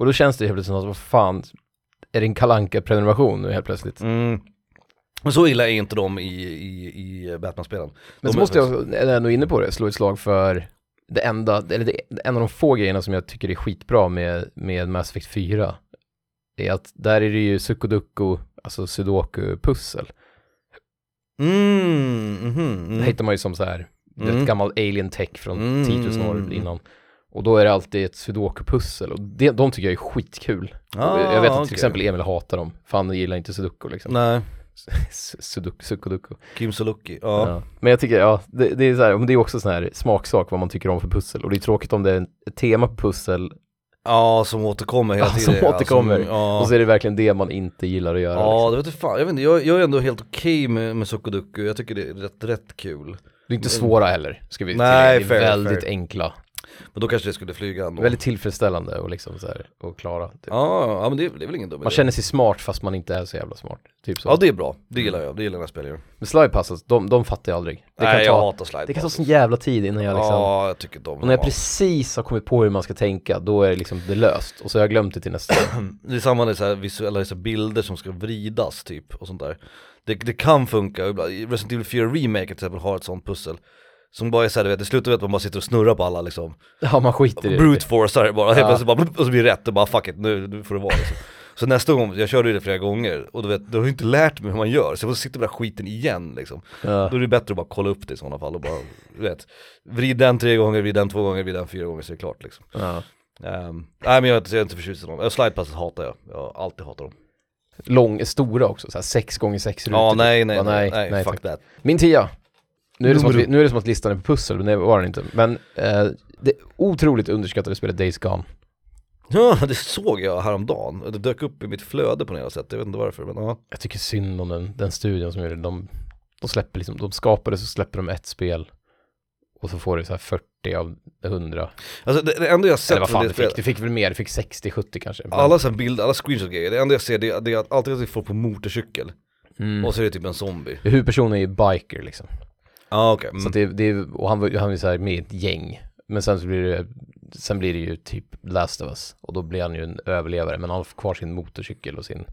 Speaker 2: Och då känns det helt plötsligt som att, vad fan, är det en Kalle Anka prenumeration nu helt plötsligt?
Speaker 1: Mm. Men så illa är inte de i, i, i Batman-spelen.
Speaker 2: Men så
Speaker 1: är
Speaker 2: måste jag, jag ändå är inne på det, slå ett slag för det enda, eller det, en av de få grejerna som jag tycker är skitbra med, med Mass Effect 4 är att där är det ju sudoku, alltså sudoku-pussel.
Speaker 1: Mm,
Speaker 2: Det
Speaker 1: mm.
Speaker 2: hittar man ju som så här,
Speaker 1: Mm.
Speaker 2: gammal alien tech från
Speaker 1: Mm,
Speaker 2: 10 000 år
Speaker 1: mm.
Speaker 2: innan. Och då är det alltid ett sudoku-pussel och det, de tycker jag är skitkul.
Speaker 1: Ah,
Speaker 2: jag vet att till
Speaker 1: okej.
Speaker 2: exempel Emil hatar dem, för han gillar inte sudoku liksom.
Speaker 1: Nej,
Speaker 2: Sudoku.
Speaker 1: Kim Sulocki, ja.
Speaker 2: Ja. Men jag tycker, ja, det, det är så här, men det är också sån här smaksak vad man tycker om för pussel. Och det är tråkigt om det är ett tema på pussel
Speaker 1: Ja, som återkommer hela
Speaker 2: Ja,
Speaker 1: tiden.
Speaker 2: som återkommer.
Speaker 1: ja.
Speaker 2: och så är det verkligen det man inte gillar att göra.
Speaker 1: Ja,
Speaker 2: liksom.
Speaker 1: det vet jag fan, jag vet inte, jag, jag är ändå helt okej med, med Sukoduku, jag tycker det är rätt, rätt kul.
Speaker 2: Det är inte svåra heller, ska vi
Speaker 1: Nej,
Speaker 2: tillägga. Det är
Speaker 1: fair,
Speaker 2: väldigt
Speaker 1: fair.
Speaker 2: enkla.
Speaker 1: Men då kanske det skulle flyga ändå.
Speaker 2: Väldigt tillfredsställande och liksom så här, och klara. Typ.
Speaker 1: Ja, ja men det, är- det är väl ingen dum
Speaker 2: Man
Speaker 1: idé.
Speaker 2: känner sig smart fast man inte är så jävla smart. Typ så.
Speaker 1: Ja det är bra, det gillar jag, det gillar den här spelaren.
Speaker 2: Men slide puzzles, de, de fattar jag aldrig. Det
Speaker 1: Nej
Speaker 2: kan
Speaker 1: jag
Speaker 2: ta,
Speaker 1: hatar slide
Speaker 2: det kan ta
Speaker 1: puzzles.
Speaker 2: sån jävla tid innan jag liksom
Speaker 1: Ja, jag tycker om
Speaker 2: Och när jag precis har kommit på hur man ska tänka, då är det liksom det löst. Och så har jag glömt det till nästa.
Speaker 1: Det är samma med så här visuella så här bilder som ska vridas typ och sånt där. Det, det kan funka, ibland- Resident Evil 4 Remake till exempel har ett sånt pussel. Som bara är såhär, du vet, det slutar med att man bara sitter och snurrar på alla liksom
Speaker 2: Ja, man skiter i det.
Speaker 1: Brute forcear bara, helt
Speaker 2: Ja.
Speaker 1: plötsligt bara, och så blir det rätt och bara fuck it, nu, nu får det vara liksom. Så nästa gång, jag körde ju det flera gånger, och du vet, du har ju inte lärt mig hur man gör, så jag får sitta med den där skiten igen liksom
Speaker 2: Ja.
Speaker 1: Då är det bättre att bara kolla upp det i sådana fall och bara, du vet Vrid den tre gånger, vrid den två gånger, vrid den fyra gånger så är det klart liksom
Speaker 2: Ja.
Speaker 1: Ehm, Nej men jag är inte, jag är inte förtjust i dem, Jag slidepasses hatar jag, jag har alltid hatat dem
Speaker 2: Lång, stora också, så här sex gånger sex rutor.
Speaker 1: Ja nej nej, nej,
Speaker 2: nej,
Speaker 1: nej, fuck that
Speaker 2: Min tia. Nu är, det som att vi, nu är det som att listan är på pussel, men det var den inte. Men eh, det otroligt underskattade spelet Days Gone.
Speaker 1: Ja, det såg jag häromdagen, det dök upp i mitt flöde på något sätt, jag vet inte varför men ja
Speaker 2: Jag tycker synd om den, den studion som gjorde det. De, de släpper liksom, de skapade så släpper de ett spel. Och så får det så här 40 av 100.
Speaker 1: Alltså det, det enda jag sett
Speaker 2: Eller vad fan
Speaker 1: det
Speaker 2: det
Speaker 1: spelet
Speaker 2: fick, det fick väl mer, det fick 60-70 kanske.
Speaker 1: Alla sådana bilder, alla screenshots grejer, det enda jag ser det, är- det är att alltid att det är folk på motorcykel
Speaker 2: mm.
Speaker 1: och så är det typ en zombie
Speaker 2: Huvudpersonen är ju biker liksom.
Speaker 1: Ah, okej,
Speaker 2: Så att det, det och han var han är så här med i ett gäng. Men sen så blir det, sen blir det ju typ Last of Us. Och då blir han ju en överlevare. Men han har kvar sin motorcykel och sin,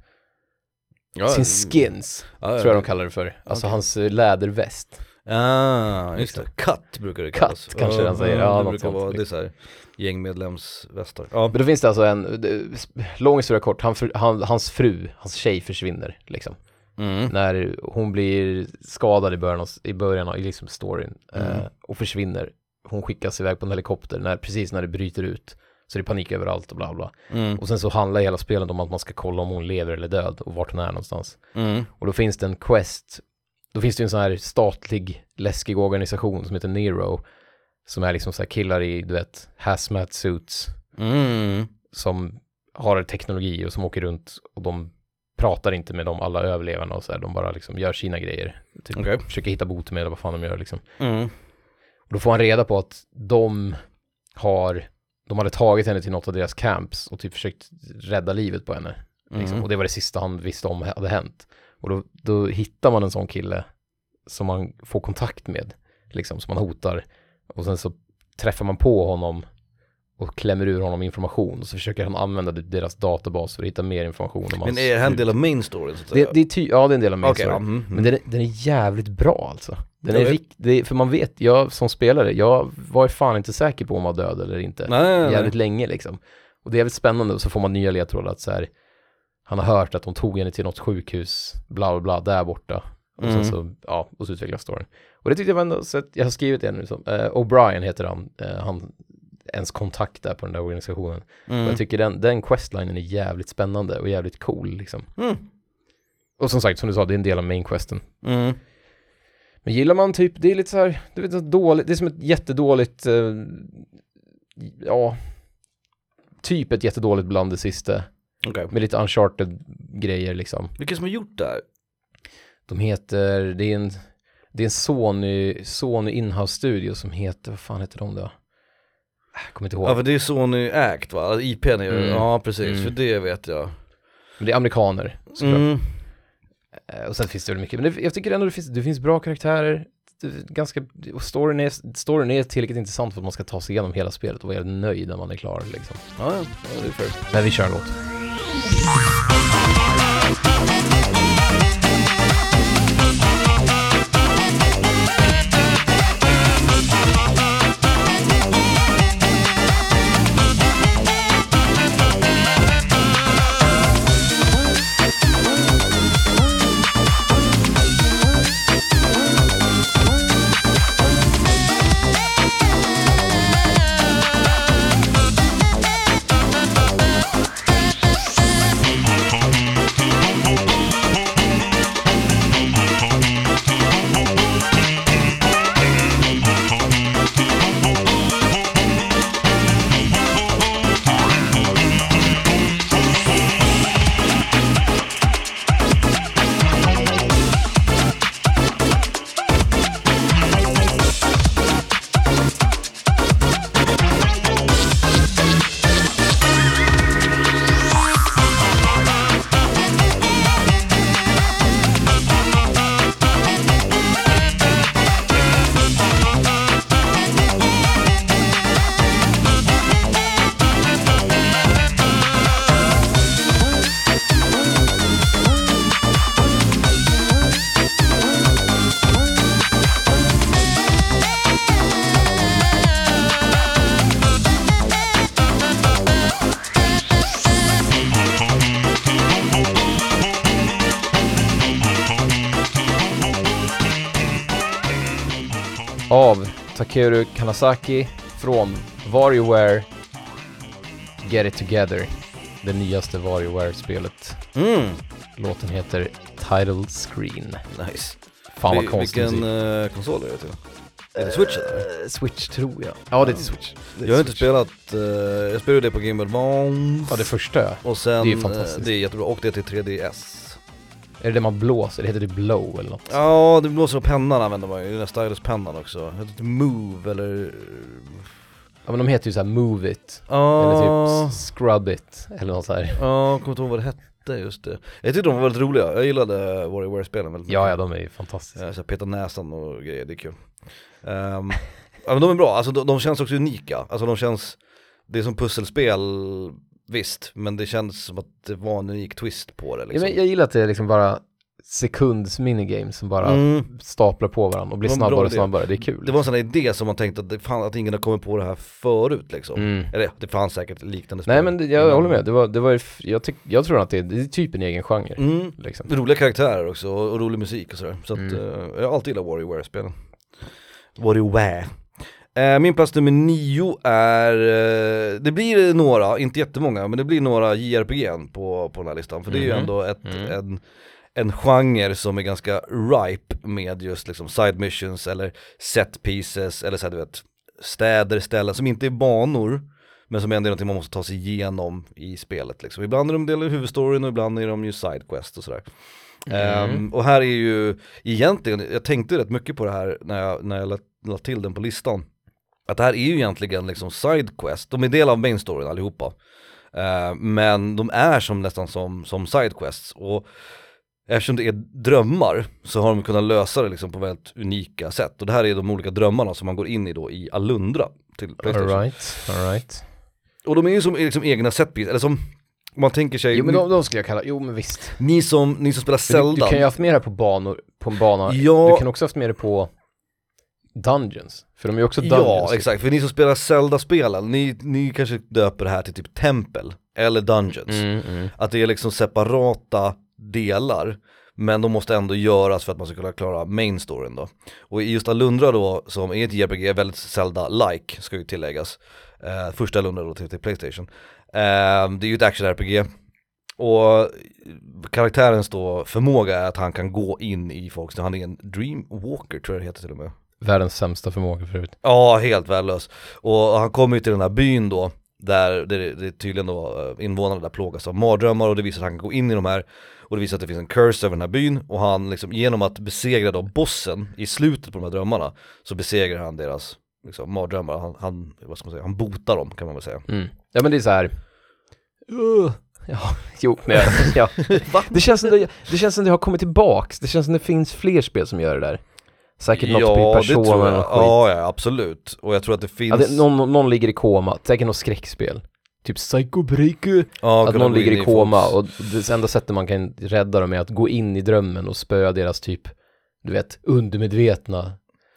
Speaker 1: ja,
Speaker 2: sin skins.
Speaker 1: ja, ja,
Speaker 2: tror jag de kallar det för. Alltså
Speaker 1: Okej.
Speaker 2: hans eh, läderväst.
Speaker 1: Ah, just det, cut brukar det
Speaker 2: Cut,
Speaker 1: kallas
Speaker 2: kanske den säger. Ja,
Speaker 1: det brukar vara, det är såhär gängmedlemsvästar Ja,
Speaker 2: Men då finns det alltså en, det- lång historia kort, han, han, hans fru, hans tjej försvinner liksom.
Speaker 1: Mm.
Speaker 2: När hon blir skadad i början av, i början av liksom storyn eh,
Speaker 1: Mm.
Speaker 2: och försvinner. Hon skickas iväg på en helikopter när, precis när det bryter ut. Så det är panik överallt och bla bla.
Speaker 1: Mm.
Speaker 2: Och sen så handlar hela spelet om att man ska kolla om hon lever eller död och vart hon är någonstans.
Speaker 1: Mm.
Speaker 2: Och då finns det en quest, då finns det en sån här statlig läskig organisation som heter Nero. Som är liksom så här killar i, du vet, hazmat suits
Speaker 1: Mm.
Speaker 2: som har teknologi och som åker runt och de pratar inte med de alla överlevarna och så här, de bara liksom gör sina grejer. Typ
Speaker 1: Okej.
Speaker 2: försöker hitta botemedel, vad fan de gör liksom.
Speaker 1: Mm.
Speaker 2: Och då får han reda på att de har, de hade tagit henne till något av deras camps och typ försökt rädda livet på henne. Liksom.
Speaker 1: Mm.
Speaker 2: Och det var det sista han visste om hade hänt. Och då, då hittar man en sån kille som man får kontakt med, liksom, som man hotar. Och sen så träffar man på honom och klämmer ur honom information. Och så försöker han använda deras databas för att hitta mer information om
Speaker 1: Men är det här en del av main storyn så att säga?
Speaker 2: det, det är ty- Ja, det är en del av min
Speaker 1: Okej,
Speaker 2: story.
Speaker 1: ja, mm,
Speaker 2: Men den är, den är jävligt bra alltså. Den är rikt, det för man vet, jag som spelare, jag var ju fan inte säker på om han var död eller inte.
Speaker 1: Nej, nej, nej.
Speaker 2: Jävligt länge liksom. Och det är jävligt spännande och så får man nya ledtrådar att så här, han har hört att de tog henne till något sjukhus, bla bla bla, där borta. Och
Speaker 1: Mm.
Speaker 2: sen så, ja, och så utvecklas storyn. Och det tyckte jag var ändå, så att jag har skrivit det nu, som, eh, O'Brien heter han, eh, han, ens kontakt där på den där organisationen. Och
Speaker 1: Mm.
Speaker 2: jag tycker den, den questlinen är jävligt spännande och jävligt cool liksom.
Speaker 1: Mm.
Speaker 2: Och som sagt, som du sa, det är en del av main questen.
Speaker 1: Mm.
Speaker 2: Men gillar man typ, det är lite så här, du vet, dåligt, det är som ett jättedåligt, eh, ja, typ ett jättedåligt bland det sista.
Speaker 1: Okej.
Speaker 2: Med lite uncharted grejer liksom.
Speaker 1: Vilka som har gjort det här?
Speaker 2: De heter, det är en, det är en Sony, Sony Inhouse Studio som heter, vad fan heter de då? Jag kommer inte ihåg.
Speaker 1: Ja för det är Sony Act va? Alltså, IPn är ju,
Speaker 2: Mm.
Speaker 1: ja precis,
Speaker 2: Mm.
Speaker 1: för det vet jag
Speaker 2: Men det är amerikaner såklart.
Speaker 1: mm.
Speaker 2: Eh, Och sen finns det väl mycket, men det, jag tycker ändå det finns, det finns bra karaktärer. Det ganska, och storyn är, storyn är tillräckligt intressant för att man ska ta sig igenom hela spelet och vara helt nöjd när man är klar liksom.
Speaker 1: Ja, ja, ja det är fair
Speaker 2: Men vi kör en låt. Takeru Kanazaki från WarioWare Get It Together, det nyaste WarioWare-spelet.
Speaker 1: Mm,
Speaker 2: Låten heter Title Screen.
Speaker 1: nice.
Speaker 2: Fan vad
Speaker 1: Vi-
Speaker 2: konstig
Speaker 1: Vilken uh, konsol är det till? Är det Switch eller?
Speaker 2: Eh, Switch tror jag. Ja, det är till Switch. Det är
Speaker 1: Jag har inte
Speaker 2: Switch.
Speaker 1: spelat, eh, jag spelade det på Game Advance
Speaker 2: Ja, det första ja.
Speaker 1: och sen,
Speaker 2: det är
Speaker 1: eh,
Speaker 2: fantastiskt.
Speaker 1: det är jättebra, och det till 3DS.
Speaker 2: Är det det man blåser? Det heter det blow eller något?
Speaker 1: Ja, det blåser och pennan använder man ju, den där stylus-pennan också. Heter det Move eller?
Speaker 2: Ja men de heter ju såhär Move It,
Speaker 1: Ja,
Speaker 2: eller typ Scrub It, eller något så här.
Speaker 1: ja, jag kommer inte ihåg vad det hette just det. Jag tyckte de var väldigt roliga, jag gillade WarioWare-spelen väldigt
Speaker 2: Ja,
Speaker 1: mycket.
Speaker 2: ja de är ju fantastiska.
Speaker 1: Ja, så petar näsan och grejer, det är kul. Ehm, ja men de är bra, alltså de, de känns också unika, alltså de känns, det är som pusselspel, visst, men det känns som att det var en unik twist på det
Speaker 2: Ja,
Speaker 1: liksom.
Speaker 2: men jag gillar att det är liksom bara sekunds minigames som bara
Speaker 1: Mm.
Speaker 2: staplar på varandra och blir snabbare och snabbare, det är kul.
Speaker 1: Det var en sån här idé som man tänkte att, det, fan, att ingen har kommit på det här förut liksom.
Speaker 2: Mm.
Speaker 1: Eller det fanns säkert liknande spel.
Speaker 2: Nej men det, jag håller med, det var, det var jag, tyck, jag tror att det är, det är typ en egen genre.
Speaker 1: Mm.
Speaker 2: Liksom.
Speaker 1: Roliga karaktärer också och, och rolig musik och sådär. Så att
Speaker 2: Mm.
Speaker 1: eh, jag har alltid gillat WarioWare-spelen. WarioWare. Eh, min plats nummer nio är, eh, det blir några, inte jättemånga, men det blir några JRPG på, på den här listan. För det är ju
Speaker 2: Mhm.
Speaker 1: ändå ett,
Speaker 2: Mm.
Speaker 1: en, en genre som är ganska ripe med just liksom side missions eller set pieces eller så här, du vet städer, ställen som inte är banor men som ändå är någonting man måste ta sig igenom i spelet liksom. Ibland är de del av huvudstoryn och ibland är de ju sidequest och sådär.
Speaker 2: Mm.
Speaker 1: Ehm, och här är ju egentligen, jag tänkte rätt mycket på det här när jag, när jag la, la till den på listan. Att det här är ju egentligen liksom sidequest, de är del av main storyn allihopa. Ehm, men de är som nästan som, som sidequests. Och eftersom det är drömmar så har de kunnat lösa det liksom på väldigt unika sätt. Och det här är de olika drömmarna som man går in i då i Alundra till Playstation.
Speaker 2: Alright, alright.
Speaker 1: Och de är ju som liksom egna setpiece, eller som om man tänker sig,
Speaker 2: Jo men de, de skulle jag kalla, jo men visst.
Speaker 1: ni, som, ni som spelar
Speaker 2: Men Du,
Speaker 1: Zelda.
Speaker 2: du kan ju ha haft med det här på banor, på en bana,
Speaker 1: Ja.
Speaker 2: du kan också ha haft med det på Dungeons, för de är också Dungeons.
Speaker 1: Ja, exakt. För ni som spelar Zelda-spelen, ni, ni kanske döper det här till typ tempel eller dungeons.
Speaker 2: Mm, mm.
Speaker 1: Att det är liksom separata delar, men de måste ändå göras för att man ska kunna klara main storyn då. Och i just Alundra då, som är ett JRPG, väldigt Zelda-like, ska ju tilläggas. Eh, första Alundra då till, till Playstation. Eh, det är ju ett action-RPG. Och karaktärens då förmåga är att han kan gå in i folks, han är en dreamwalker tror jag det heter till och med.
Speaker 2: Världens sämsta förmåga förut.
Speaker 1: Ja, helt värdelös. Och han kommer ju till den här byn då, där det, det tydligen då eh, invånarna där plågas av mardrömmar och det visar att han kan gå in i de här och det visar att det finns en curse över den här byn och han liksom genom att besegra då bossen i slutet på de här drömmarna så besegrar han deras liksom, mardrömmar, han, han, vad ska man säga, han botar dem kan man väl säga.
Speaker 2: Mm. Ja men det är så här. Uh, ja, jo, men ja. Det känns som det, det känns som det har kommit tillbaks, det känns som det finns fler spel som gör det där. Säkert något på Persona eller något skit.
Speaker 1: Ja, ja absolut. Och jag tror att det finns...
Speaker 2: Ja, det, någon, någon ligger i koma, säkert något skräckspel. Typ Psycho Breaker.
Speaker 1: ja,
Speaker 2: att någon ligger i koma
Speaker 1: folks-
Speaker 2: och det enda sättet man kan rädda dem är att gå in i drömmen och spöa deras typ, du vet, undermedvetna.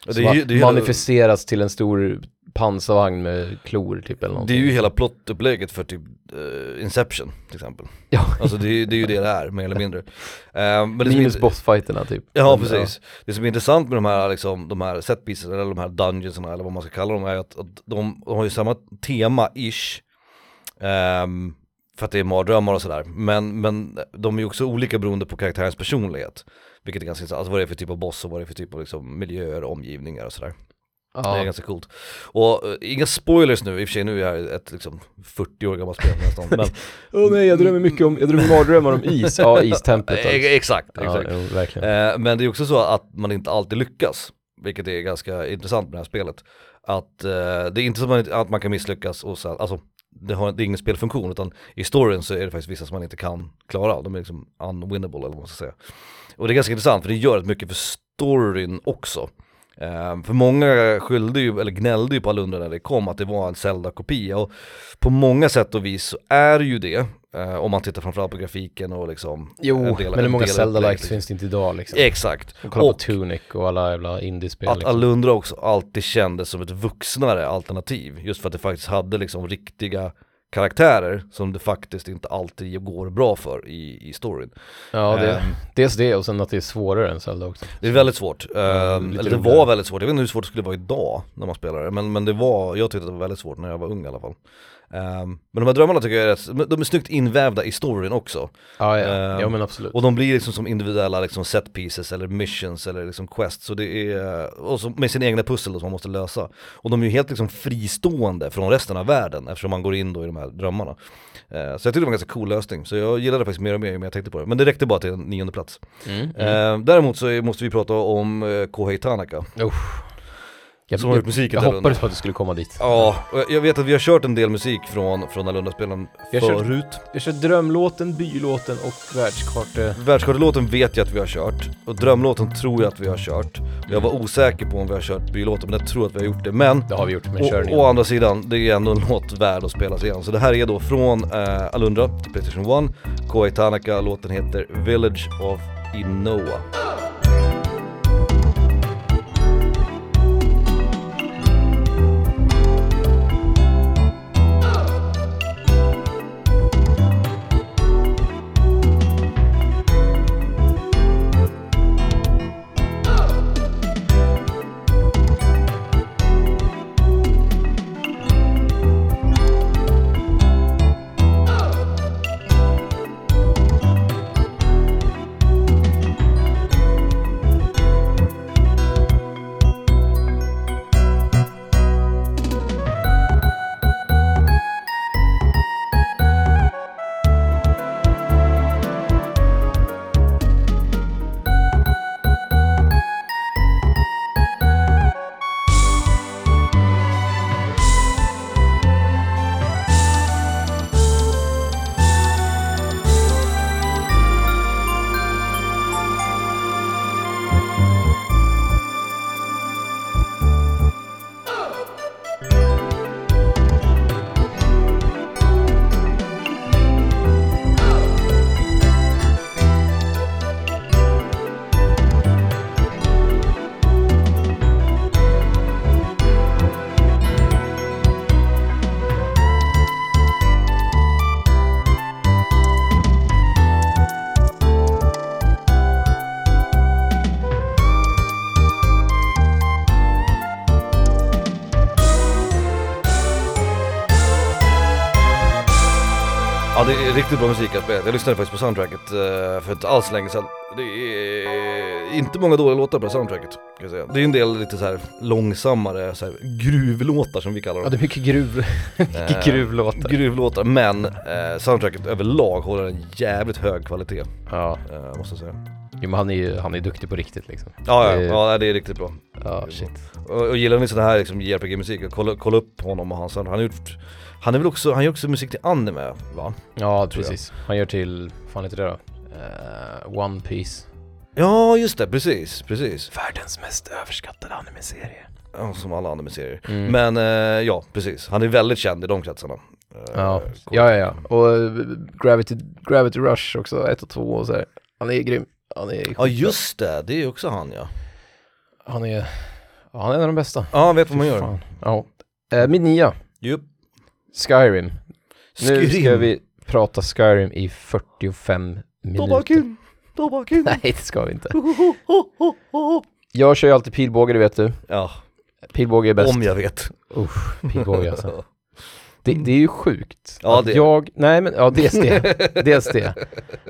Speaker 1: Ja, det ju- det
Speaker 2: manifesteras till en stor pansarvagn med klor typ eller
Speaker 1: Det är
Speaker 2: någonting.
Speaker 1: ju hela plottupplägget för typ eh, Inception till exempel.
Speaker 2: Ja.
Speaker 1: Alltså det, är- det är ju det det är, mer eller mindre. Som
Speaker 2: Minus
Speaker 1: är-
Speaker 2: bossfighterna typ.
Speaker 1: Ja
Speaker 2: Men,
Speaker 1: precis. Det som är intressant med de här, liksom, de här setpieces eller de här dungeonsarna eller vad man ska kalla dem är att, att de, de har ju samma tema-ish. Ehm, för att det är mardrömmar och sådär. Men, men de är ju också olika beroende på karaktärens personlighet. Vilket är ganska intressant, alltså vad det är för typ av boss och vad det är för typ av liksom, miljöer, omgivningar och sådär.
Speaker 2: Ja.
Speaker 1: Det är ganska coolt. Och eh, inga spoilers nu, i och för sig nu är jag ett liksom 40 år gammalt spel nästan. Men,
Speaker 2: Åh nej, jag drömmer mycket om, jag drömmer mardrömmar om is. Ja, istemplet alltså.
Speaker 1: Eh, exakt,
Speaker 2: Ja,
Speaker 1: exakt.
Speaker 2: jo.
Speaker 1: Eh, men det är också så att man inte alltid lyckas, vilket är ganska intressant med det här spelet. Att eh, det är inte så att man, kan misslyckas och sen, alltså det, har, det är ingen spelfunktion utan i storyn så är det faktiskt vissa som man inte kan klara de är liksom unwinnable eller vad man ska säga. Och det är ganska intressant för det gör rätt mycket för storyn också. Eh, för många skyllde ju, eller gnällde ju på Alundra när det kom att det var en Zelda-kopia och på många sätt och vis så är det ju det. eh, om man tittar framförallt på grafiken och liksom
Speaker 2: Jo,
Speaker 1: en del-
Speaker 2: men hur många Zelda-likes
Speaker 1: upplägget,
Speaker 2: finns det inte idag liksom?
Speaker 1: Exakt.
Speaker 2: Och kolla
Speaker 1: Och
Speaker 2: på Tunic och alla jävla indiespel
Speaker 1: att
Speaker 2: liksom.
Speaker 1: Alundra också alltid kändes som ett vuxnare alternativ. Just för att det faktiskt hade liksom riktiga karaktärer som det faktiskt inte alltid går bra för i, i storyn.
Speaker 2: Ja, det,
Speaker 1: Ehm,
Speaker 2: dels det och sen att det är svårare än Zelda också.
Speaker 1: Det är väldigt svårt,
Speaker 2: Mm, lite
Speaker 1: eller det
Speaker 2: roligare.
Speaker 1: var väldigt svårt, jag vet inte hur svårt det skulle vara idag när man spelar det Men, men det var, jag tyckte det var väldigt svårt när jag var ung i alla fall Ehm, Men de här drömmarna tycker jag är rätt, de är snyggt invävda i storyn också.
Speaker 2: Ja, ja,
Speaker 1: Ehm,
Speaker 2: ja men absolut.
Speaker 1: Och de blir liksom som individuella liksom set pieces eller missions eller liksom quests. Så det är, och så med sina egna pussel då som man måste lösa. Och de är ju helt liksom fristående från resten av världen eftersom man går in då i de här drömmarna. Eh, Så jag tyckte det var en ganska cool lösning, så jag gillade det faktiskt mer och mer ju mer jag tänkte på det. Men det räckte bara till en nionde plats.
Speaker 2: Mm.
Speaker 1: Eh, Däremot så måste vi prata om uh, Kohei Tanaka
Speaker 2: Jag,
Speaker 1: som har gjort musiken
Speaker 2: jag
Speaker 1: till
Speaker 2: hoppades på att du skulle komma dit.
Speaker 1: Ja, och jag- jag vet att vi har kört en del musik från, från Alunda-spelen
Speaker 2: har kört- Jag kör drömlåten, bylåten och världskarte...
Speaker 1: Världskartelåten vet jag att vi har kört, och drömlåten tror jag att vi har kört. Jag var osäker på om vi har kört bylåten, men jag tror att vi har gjort det. Men
Speaker 2: Det har vi gjort, men kör
Speaker 1: Å, andra sidan, det är ändå en låt värd att spelas igen. Så det här är då från eh, Alundra till Playstation 1, Koei Tanaka, låten heter Village of Inoa. Musik att spela. Jag lyssnade faktiskt på soundtracket eh, för inte alls länge sedan. Det är inte många dåliga låtar på det soundtracket. Kan jag säga. Det är en del lite så här långsammare så här, gruvlåtar som vi kallar
Speaker 2: Ja,
Speaker 1: dem.
Speaker 2: det är mycket gruv... mycket
Speaker 1: Eh,
Speaker 2: gruvlåtar.
Speaker 1: Gruvlåtar, men eh, soundtracket överlag håller en jävligt hög kvalitet,
Speaker 2: Ja,
Speaker 1: måste jag säga.
Speaker 2: Jo, men han är ju han är duktig på riktigt liksom.
Speaker 1: Ja, ja,
Speaker 2: Det-
Speaker 1: ja det är riktigt bra.
Speaker 2: Ja, shit.
Speaker 1: Och, och gillar ni sån här liksom JRPG-musik, kolla, kolla upp honom och hans. Han har gjort, han är väl också, han gör också musik till anime va?
Speaker 2: Ja, precis. Han gör till, vad fan heter det då? Eh, One Piece.
Speaker 1: Ja just det, precis, precis.
Speaker 2: Världens mest överskattade anime-serie.
Speaker 1: Ja, som alla anime-serier.
Speaker 2: Mm.
Speaker 1: Men eh, ja, precis. Han är väldigt känd i de kretsarna. Eh,
Speaker 2: Ja, ja, ja, ja. Och Gravity, Gravity Rush också, ett och två och så här. Han är grym. Han är
Speaker 1: Ja just det, det är också han ja.
Speaker 2: Han är, ja, han är en av de bästa.
Speaker 1: Ja, han vet vad man
Speaker 2: Fy
Speaker 1: gör.
Speaker 2: fan. Ja. Eh, min nia,
Speaker 1: Jupp.
Speaker 2: Skyrim. Nu ska vi prata Skyrim i 45 minuter.
Speaker 1: Tobakin, tobakin.
Speaker 2: Nej, det ska vi inte. Jag kör ju alltid pilbåge, det vet du.
Speaker 1: Ja,
Speaker 2: Pilbåge är bäst.
Speaker 1: om jag vet.
Speaker 2: Usch, pilbåge alltså. Det, det är ju sjukt.
Speaker 1: Ja,
Speaker 2: att
Speaker 1: det
Speaker 2: jag, nej men, ja dels det. dels det.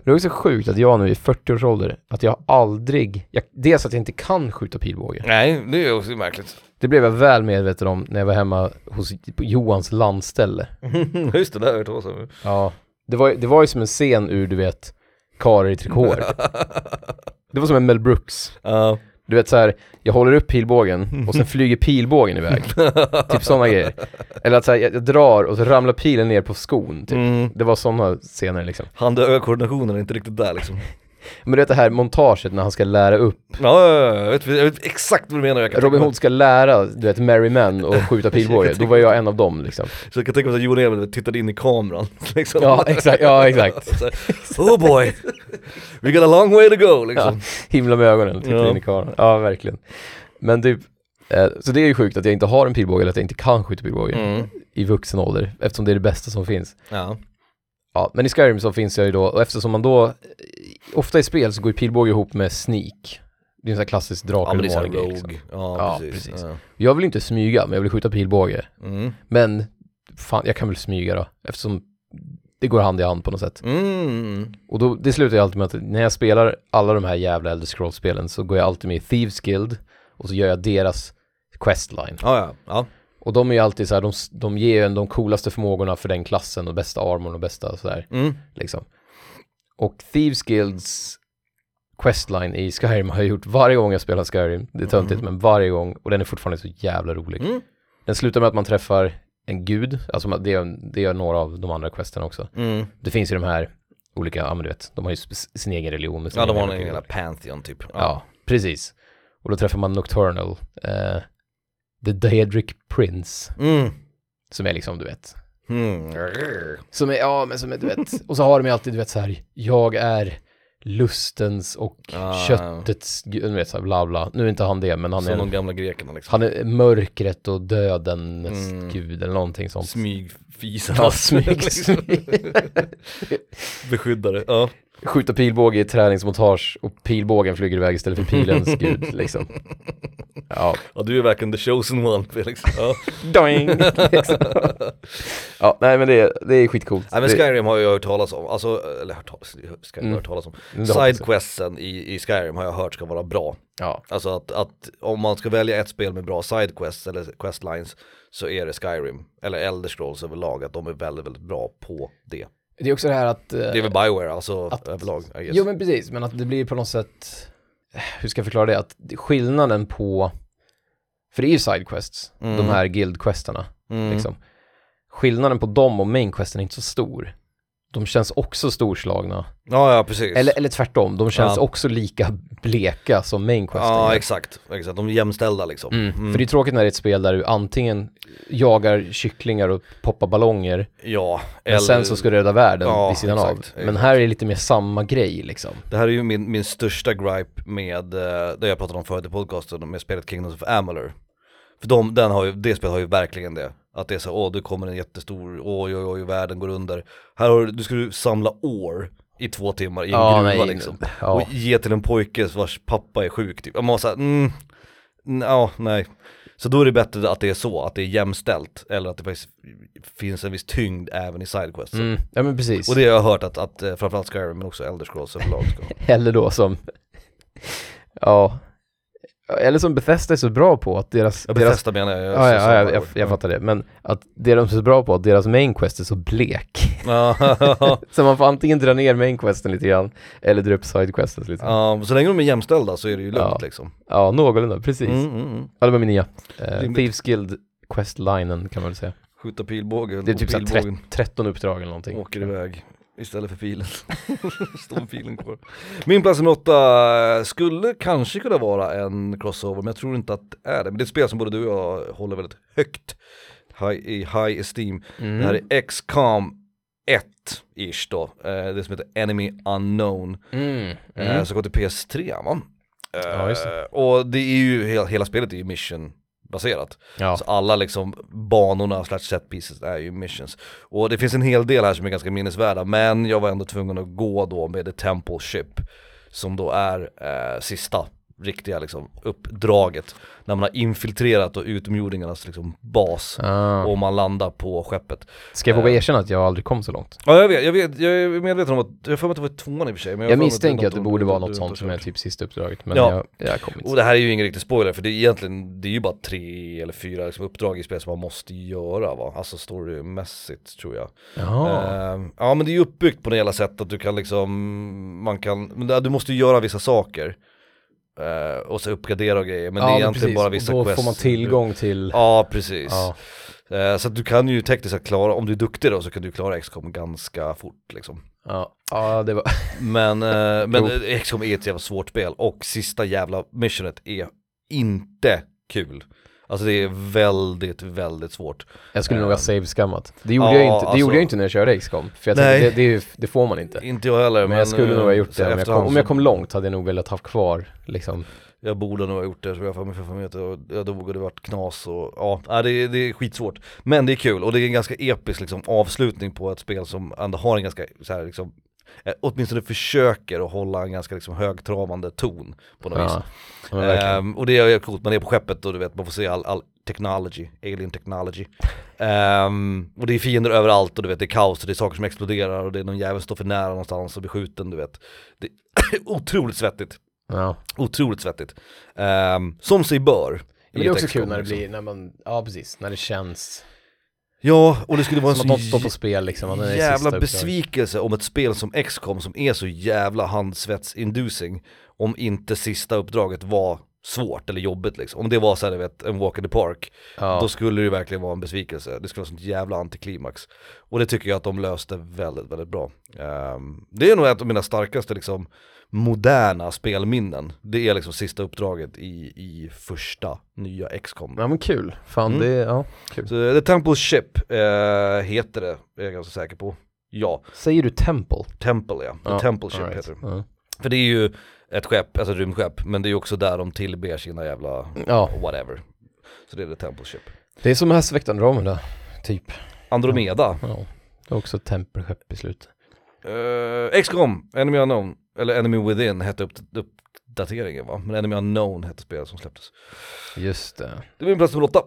Speaker 2: Det är också sjukt att jag nu i 40 års ålder, att jag aldrig, jag, dels att jag inte kan skjuta pilbåge.
Speaker 1: Nej, det är också märkligt.
Speaker 2: Det blev jag väl medveten om när jag var hemma hos Johans landställe.
Speaker 1: just det, där har jag hört om.
Speaker 2: Ja, det var, det var ju som en scen ur, du vet, Karlar i trikåer. Det var som en Mel Brooks.
Speaker 1: Ja.
Speaker 2: Du vet så här, jag håller upp pilbågen och sen flyger pilbågen iväg. typ sådana grejer. Eller att så här, jag, jag drar och så ramlar pilen ner på skon. Typ.
Speaker 1: Mm.
Speaker 2: Det var sådana scener liksom.
Speaker 1: Hand-öga-koordinationen är inte riktigt där liksom.
Speaker 2: Men du vet det här montaget när han ska lära upp,
Speaker 1: Ja, ja, ja, jag vet, jag vet exakt vad du menar.
Speaker 2: Robin Hood ska lära, du vet, Merry Men och skjuta pilbåge. Då var jag en av dem liksom.
Speaker 1: Så jag kan tänka mig att Johan Emil tittade in i kameran. Liksom.
Speaker 2: Ja, exakt, ja exakt.
Speaker 1: Oh boy, we got a long way to go liksom.
Speaker 2: Himla med ögonen, tittar
Speaker 1: Ja.
Speaker 2: in i kameran. Ja, verkligen. Men typ, eh, så det är ju sjukt att jag inte har en pilbåge eller att jag inte kan skjuta pilbåge
Speaker 1: Mm.
Speaker 2: i vuxen ålder eftersom det är det bästa som finns.
Speaker 1: Ja.
Speaker 2: Ja, men i Skyrim så finns jag ju då, och eftersom man då, ofta i spel så går ju pilbåge ihop med sneak. Det är en sån här klassisk
Speaker 1: Ja
Speaker 2: Draken grej
Speaker 1: rogue,
Speaker 2: liksom.
Speaker 1: ja,
Speaker 2: Ja,
Speaker 1: precis,
Speaker 2: precis.
Speaker 1: Ja.
Speaker 2: Jag vill inte smyga, men jag vill skjuta pilbåge.
Speaker 1: Mm.
Speaker 2: Men, fan, jag kan väl smyga då, eftersom det går hand i hand på något sätt.
Speaker 1: Mm.
Speaker 2: Och då, det slutar ju alltid med att när jag spelar alla de här jävla Elder Scrolls-spelen så går jag alltid med i Thieves Guild och så gör jag deras questline.
Speaker 1: Ja, ja, ja.
Speaker 2: Och de är ju alltid så här, de, de ger ju en de coolaste förmågorna för den klassen och bästa armorn och bästa sådär,
Speaker 1: Mm.
Speaker 2: liksom. Och Thieves Guilds questline i Skyrim har jag gjort varje gång jag spelar Skyrim. Det är töntigt, men varje gång. Och den är fortfarande så jävla rolig.
Speaker 1: Mm.
Speaker 2: Den slutar med att man träffar en gud, alltså det är, det är några av de andra questerna också.
Speaker 1: Mm.
Speaker 2: Det finns ju de här olika, ja men du vet, de har ju sin egen religion. sina
Speaker 1: Ja de har en jävla Pantheon typ.
Speaker 2: Ja, precis. Och då träffar man Nocturnal, eh, The Daedric Prince,
Speaker 1: Mm.
Speaker 2: som är liksom, du vet,
Speaker 1: Mm.
Speaker 2: som är, ja men som är, du vet, och så har de ju alltid, du vet så här, jag är lustens och
Speaker 1: Ah.
Speaker 2: köttets, du vet så här, bla bla. Nu är inte han det, men han
Speaker 1: Som de
Speaker 2: är,
Speaker 1: gamla grekerna liksom.
Speaker 2: han är mörkret och dödens
Speaker 1: Mm.
Speaker 2: gud eller någonting sånt.
Speaker 1: Smygfisarna.
Speaker 2: Ja, smyg,
Speaker 1: Liksom. Beskyddare, ja.
Speaker 2: Skjuta pilbåge i träningsmontage och pilbågen flyger iväg istället för pilens gud liksom. Ja,
Speaker 1: Ja du är verkligen the chosen one Felix. Ja.
Speaker 2: doing! liksom. Ja, nej men det, det är skitcoolt.
Speaker 1: Nej men Skyrim har jag hört talas om, alltså, eller hört talas, Skyrim
Speaker 2: Mm.
Speaker 1: hört talas om. Sidequesten i, i Skyrim har jag hört ska vara bra.
Speaker 2: Ja,
Speaker 1: Alltså att, att om man ska välja ett spel med bra sidequests eller questlines så är det Skyrim, eller Elder Scrolls överlag, att de är väldigt, väldigt bra på det.
Speaker 2: Det är också det här att... eh,
Speaker 1: Det är väl Bioware alltså
Speaker 2: att-
Speaker 1: överlag.
Speaker 2: Jo men precis, men att det blir på något sätt, hur ska jag förklara det? Att skillnaden på, för det är ju sidequests,
Speaker 1: Mm.
Speaker 2: de här guildquesterna
Speaker 1: mm.
Speaker 2: liksom. Skillnaden på dem och mainquesten är inte så stor. De känns också storslagna.
Speaker 1: Ja, ja precis.
Speaker 2: Eller, eller tvärtom, de känns
Speaker 1: Ja.
Speaker 2: också lika bleka som mainquesten
Speaker 1: ja
Speaker 2: gör.
Speaker 1: exakt, exakt, de är jämställda liksom.
Speaker 2: Mm.
Speaker 1: Mm.
Speaker 2: För det är tråkigt när det är ett spel där du antingen jagar kycklingar och poppar ballonger,
Speaker 1: Ja,
Speaker 2: men sen så ska du rädda världen
Speaker 1: Ja,
Speaker 2: vid sidan
Speaker 1: exakt,
Speaker 2: av.
Speaker 1: exakt.
Speaker 2: Men här är det lite mer samma grej liksom.
Speaker 1: Det här är ju min, min största gripe med, eh, det jag pratade om förut i podcasten, med spelet Kingdoms of Amalur. För de, den har ju, det spelet har ju verkligen det. Att det är så, åh det kommer en jättestor, oj oj oj världen går under. Här har du, du ska du samla år i två timmar i en
Speaker 2: Ja,
Speaker 1: gruva
Speaker 2: nej,
Speaker 1: liksom.
Speaker 2: ja.
Speaker 1: Och ge till en pojke vars pappa är sjuk typ. Man måste säga, mm, ja nej. Så då är det bättre att det är så, att det är jämställt. Eller att det faktiskt finns en viss tyngd även i sidequests.
Speaker 2: Mm. Ja men precis.
Speaker 1: Och det har jag hört att, att eh, framförallt Skyrim men också Elder Scrolls överlag ska
Speaker 2: Eller då som, ja, eller som Bethesda är så bra på att deras,
Speaker 1: Jag
Speaker 2: deras
Speaker 1: Bethesda menar jag, jag,
Speaker 2: Ja, ja, ja, jag,
Speaker 1: ord.
Speaker 2: jag fattar det, men att det de är så bra på, att deras main quest är så blek.
Speaker 1: Ja,
Speaker 2: så man får antingen dra ner main questen lite grann, eller dra upp side questen lite. Ja,
Speaker 1: ja, så länge de är jämställda så är det ju lugnt
Speaker 2: Ja.
Speaker 1: liksom
Speaker 2: någorlunda, precis.
Speaker 1: mm, mm, mm.
Speaker 2: Ja, det var min nya. Uh,
Speaker 1: Rimligt.
Speaker 2: Thieves Guild questlinen kan man väl säga.
Speaker 1: Skjuta pilbåge
Speaker 2: Det är typ
Speaker 1: pilbågen
Speaker 2: 13 uppdrag eller någonting.
Speaker 1: åker iväg istället för filen Står filen kvar Min plats nummer åtta skulle kanske kunna vara en crossover men jag tror inte att det är det Men det är ett spel som både du och jag håller väldigt högt high, i high esteem
Speaker 2: Mm.
Speaker 1: Det här är XCOM 1-ish då, eh, det som heter Enemy Unknown
Speaker 2: Mm.
Speaker 1: eh,
Speaker 2: Mm.
Speaker 1: som går till PS3 va? Eh,
Speaker 2: Ja, just
Speaker 1: Och det är ju, hela, hela spelet är ju mission baserat.
Speaker 2: Ja.
Speaker 1: Så alla liksom banorna slash set pieces är ju missions. Och det finns en hel del här som är ganska minnesvärda men jag var ändå tvungen att gå då med The Temple Ship. Som då är eh, sista riktiga liksom uppdraget. När man har infiltrerat och utomjordingarnas liksom bas.
Speaker 2: Ah.
Speaker 1: Och man landar på skeppet.
Speaker 2: Ska jag våga
Speaker 1: eh,
Speaker 2: erkänna att jag aldrig kom så långt?
Speaker 1: Ja jag vet, jag vet, jag är medveten om att, jag för mig att det var tvåan i och för sig. Men
Speaker 2: Jag,
Speaker 1: mig
Speaker 2: misstänker att det borde vara något sånt som är typ sista uppdraget, men
Speaker 1: Ja.
Speaker 2: jag, jag kom inte
Speaker 1: Och det här är ju ingen riktig spoiler för det är egentligen, det är ju bara tre eller fyra liksom uppdrag i spel som man måste göra va, alltså storymässigt tror jag. Ehm, ja men det är ju uppbyggt på det hela sättet att du kan liksom, man kan, men du måste ju göra vissa saker. Eh, och så uppgradera och grejer, men det är egentligen
Speaker 2: precis.
Speaker 1: bara vissa
Speaker 2: och då
Speaker 1: quests.
Speaker 2: får man tillgång till...
Speaker 1: Ja precis.
Speaker 2: Ja.
Speaker 1: Eh, så du kan ju tekniskt sett klara, om du är duktig då så kan du klara XCOM ganska fort liksom.
Speaker 2: Ja, ja det var...
Speaker 1: Men, eh, men eh, XCOM är ett jävla svårt spel och sista jävla missionet är inte kul. Alltså det är väldigt, väldigt svårt.
Speaker 2: Jag skulle nog ha
Speaker 1: Ehm.
Speaker 2: save-skammat. Det gjorde
Speaker 1: Ja,
Speaker 2: jag inte, det
Speaker 1: alltså-
Speaker 2: gjorde jag inte när jag körde XCOM. För jag
Speaker 1: Nej.
Speaker 2: tänkte, det, det, det får man inte.
Speaker 1: Inte jag heller
Speaker 2: Men jag skulle nog ha gjort
Speaker 1: så
Speaker 2: det om jag, kom, om jag kom långt hade jag nog velat ha kvar liksom.
Speaker 1: Jag borde nog ha gjort det, så jag mig för fan vet och jag dog och det vart knas och ja, det, är- det är skitsvårt. Men det är kul och det är en ganska episk liksom, avslutning på ett spel som ändå har en ganska så här, liksom, eh, åtminstone försöker att hålla en ganska liksom, högtravande ton på något vis.
Speaker 2: Ja, ja, verkligen.
Speaker 1: Ehm, och det är coolt, man är på skeppet och du vet man får se all, all technology, alien technology. Ehm, och det är fiender överallt och du vet det är kaos och det är saker som exploderar och det är någon jävel som står för nära någonstans och blir skjuten du vet. Det är otroligt svettigt.
Speaker 2: ja.
Speaker 1: Otroligt svettigt. Ehm, som sig bör.
Speaker 2: Men det är också kul när det
Speaker 1: liksom.
Speaker 2: blir, när man, ja precis, när det känns
Speaker 1: Ja, och det skulle vara en
Speaker 2: som
Speaker 1: så
Speaker 2: att något står på spel liksom.
Speaker 1: jävla besvikelse om ett spel som XCOM som är så jävla handsvetsinducing om inte sista uppdraget var svårt eller jobbigt liksom. Om det var såhär, vet, en walk in the park,
Speaker 2: Ja.
Speaker 1: då skulle det verkligen vara en besvikelse. Det skulle vara sånt jävla antiklimax. Och det tycker jag att de löste väldigt, väldigt bra. Ehm, det är nog ett av mina starkaste liksom moderna spelminnen. Det är liksom sista uppdraget i, i första nya XCOM.
Speaker 2: Ja men kul, fan
Speaker 1: Mm.
Speaker 2: det, ja, kul.
Speaker 1: Så The Temple Ship eh, heter det, är jag ganska säker på. Ja,
Speaker 2: Säger du Temple?
Speaker 1: Temple ja. The
Speaker 2: Ja,
Speaker 1: Temple Ship
Speaker 2: right.
Speaker 1: heter det.
Speaker 2: Ja.
Speaker 1: För det är ju ett skepp, alltså ett rymdskepp, men det är ju också där de tillber sina jävla
Speaker 2: ja,
Speaker 1: whatever. Så det är The Temple Ship.
Speaker 2: det är som Hästväktaren Ramunda, typ.
Speaker 1: Andromeda.
Speaker 2: Ja. Det är också ett tempelskepp i slutet.
Speaker 1: Uh, XCOM, Enemy Unknown, eller Enemy Within hette upp, uppdateringen va? Men Enemy Unknown hette spelet som släpptes.
Speaker 2: Just det.
Speaker 1: Det var min plats nummer åtta.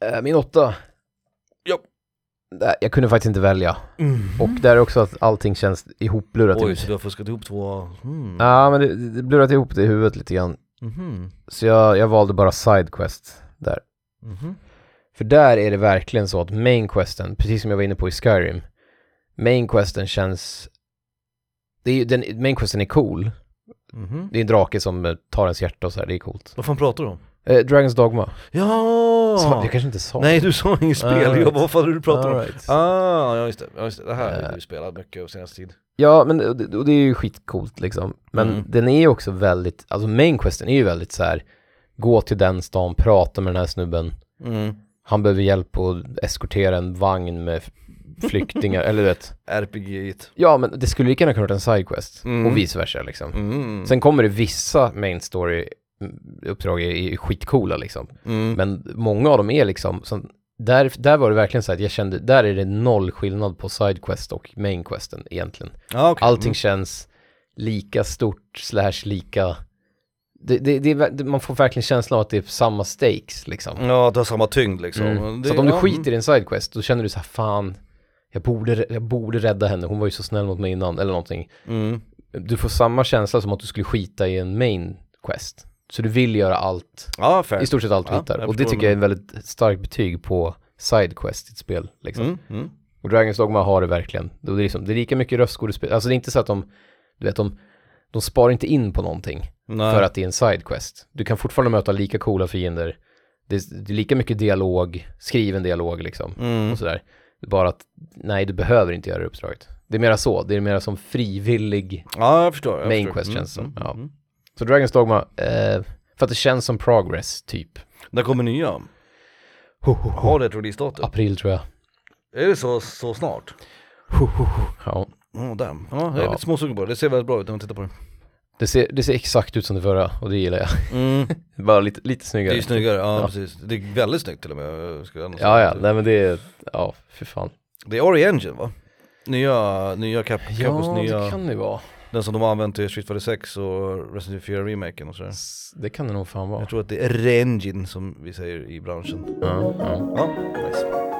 Speaker 2: Eh, min åtta.
Speaker 1: Ja.
Speaker 2: Jag kunde faktiskt inte välja. Och där är också att allting känns ihoplurat.
Speaker 1: Oj, så du har fuskat ihop två, hmm.
Speaker 2: Ja men det, det blurrat ihop det i huvudet lite grann.
Speaker 1: Mhm.
Speaker 2: Så jag, jag valde bara Sidequest där.
Speaker 1: Mhm.
Speaker 2: För där är det verkligen så att main questen, precis som jag var inne på i Skyrim, main questen känns... Det är, den, main questen är cool.
Speaker 1: Mhm.
Speaker 2: Det är en drake som tar ens hjärta och så här, det är coolt.
Speaker 1: Vad fan pratar du om?
Speaker 2: Eh, Dragon's Dogma.
Speaker 1: Ja!
Speaker 2: Så, jag kanske inte sa.
Speaker 1: Nej du sa inget spel,
Speaker 2: right.
Speaker 1: jag bara, vad fan är du pratar om?
Speaker 2: Right.
Speaker 1: Ah, ja just det, ja, just det. det här har
Speaker 2: Eh.
Speaker 1: vi spelat mycket på senaste tid.
Speaker 2: Ja, men och det, och det är ju skitcoolt liksom. Men
Speaker 1: Mm.
Speaker 2: den är ju också väldigt, alltså main questen är ju väldigt så här. gå till den stan, prata med den här snubben.
Speaker 1: Mm.
Speaker 2: Han behöver hjälp att eskortera en vagn med flyktingar, eller du vet.
Speaker 1: RPG-igt.
Speaker 2: Ja, men det skulle lika gärna kunna vara en sidequest.
Speaker 1: Mm.
Speaker 2: Och vice versa liksom.
Speaker 1: Mm.
Speaker 2: Sen kommer det vissa main story uppdrag är, är skitcoola liksom.
Speaker 1: Mm.
Speaker 2: Men många av dem är liksom, som, där, där var det verkligen så att jag kände, där är det noll skillnad på sidequest och main questen egentligen.
Speaker 1: ah, okay.
Speaker 2: Allting känns lika stort slash lika det, det, det, man får verkligen känslan av att det är samma stakes liksom.
Speaker 1: Ja, det har samma tyngd liksom.
Speaker 2: Mm.
Speaker 1: Det,
Speaker 2: så att om du
Speaker 1: ja,
Speaker 2: skiter i en sidequest, då känner du så här, fan, jag borde, jag borde rädda henne, hon var ju så snäll mot mig innan, eller någonting.
Speaker 1: Mm.
Speaker 2: Du får samma känsla som att du skulle skita i en main quest. Så du vill göra allt,
Speaker 1: Ja,
Speaker 2: i stort sett allt du
Speaker 1: Ja,
Speaker 2: hittar. Och det tycker jag är en väldigt starkt betyg på sidequest i ett spel. Liksom.
Speaker 1: Mm. Mm.
Speaker 2: Och Dragon's Dogma har det verkligen. Det är, liksom, det är lika mycket röstskådespel, alltså det är inte så att de, du vet, de, de sparar inte in på någonting
Speaker 1: Nej.
Speaker 2: för att det är en sidequest. Du kan fortfarande möta lika coola fiender. Det är, det är lika mycket dialog, skriven dialog liksom.
Speaker 1: Mm.
Speaker 2: Och sådär. Bara att, nej du behöver inte göra det uppdraget. Det är mera så, det är mera som frivillig.
Speaker 1: Ja, jag förstår. Jag
Speaker 2: Main
Speaker 1: förstår.
Speaker 2: quest känns som,
Speaker 1: mm.
Speaker 2: ja. Så Dragon's Dogma, eh, för att det känns som progress typ.
Speaker 1: När kommer nya? Har det ett releasedatum?
Speaker 2: April tror jag.
Speaker 1: Är det så, så snart?
Speaker 2: Ja.
Speaker 1: Oh, damn. Ja, jag är
Speaker 2: Ja.
Speaker 1: lite småsugen på det. Det ser väldigt bra ut när man tittar på det.
Speaker 2: Det ser, det ser exakt ut som det förra och det gillar jag.
Speaker 1: Mm.
Speaker 2: Bara lite, lite
Speaker 1: Det är
Speaker 2: snyggare.
Speaker 1: snyggare, ja,
Speaker 2: Ja.
Speaker 1: precis. Det är väldigt snyggt till och med. Ska jag.
Speaker 2: Ja, ja, nej men det är, ja, för fan.
Speaker 1: Det är Ori Engine va? Nya, nya Cap,
Speaker 2: Ja,
Speaker 1: nya,
Speaker 2: det kan det vara.
Speaker 1: Den som de har använt till Street Fighter 6 och Resident Evil 4 remaken och sådär.
Speaker 2: Det kan det nog fan vara.
Speaker 1: Jag tror att det är Re-Engine som vi säger i branschen.
Speaker 2: Ja, ja.
Speaker 1: Ja, nice.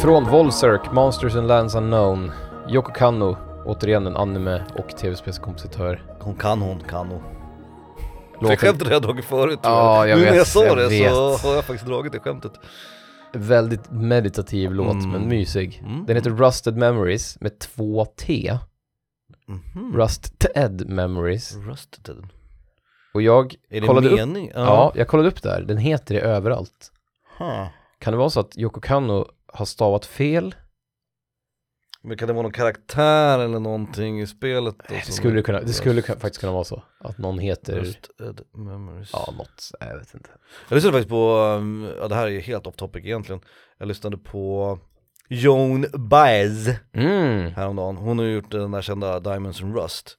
Speaker 2: Från Volzerk, Monsters and Lands Unknown, Yoko Kanno, återigen en anime och tv-spelskompositör.
Speaker 1: Hon kan hon, kan hon. Det
Speaker 2: Låten
Speaker 1: skämtet har jag dragit förut
Speaker 2: Ja, jag
Speaker 1: Nu när
Speaker 2: vet,
Speaker 1: jag sa
Speaker 2: jag
Speaker 1: det
Speaker 2: vet.
Speaker 1: så har jag faktiskt dragit det skämtet.
Speaker 2: väldigt meditativ låt,
Speaker 1: Mm.
Speaker 2: men mysig.
Speaker 1: Mm.
Speaker 2: Den heter Rusted Memories med två T.
Speaker 1: Mhm.
Speaker 2: Rusted Memories.
Speaker 1: Rusted.
Speaker 2: Och jag
Speaker 1: Är
Speaker 2: kollade upp,
Speaker 1: mening?
Speaker 2: ja, jag kollade upp det här. Den heter det överallt.
Speaker 1: Huh.
Speaker 2: Kan det vara så att Yoko Kanno har stavat fel?
Speaker 1: Men kan det vara någon karaktär eller någonting i spelet?
Speaker 2: Det skulle,
Speaker 1: är-
Speaker 2: kunna, det skulle faktiskt kunna vara så. Att någon heter, ja något, jag vet inte.
Speaker 1: Jag lyssnade faktiskt på, um, ja det här är helt off topic egentligen Jag lyssnade på Joan Baez
Speaker 2: Mm.
Speaker 1: häromdagen Hon har gjort den där kända Diamonds and Rust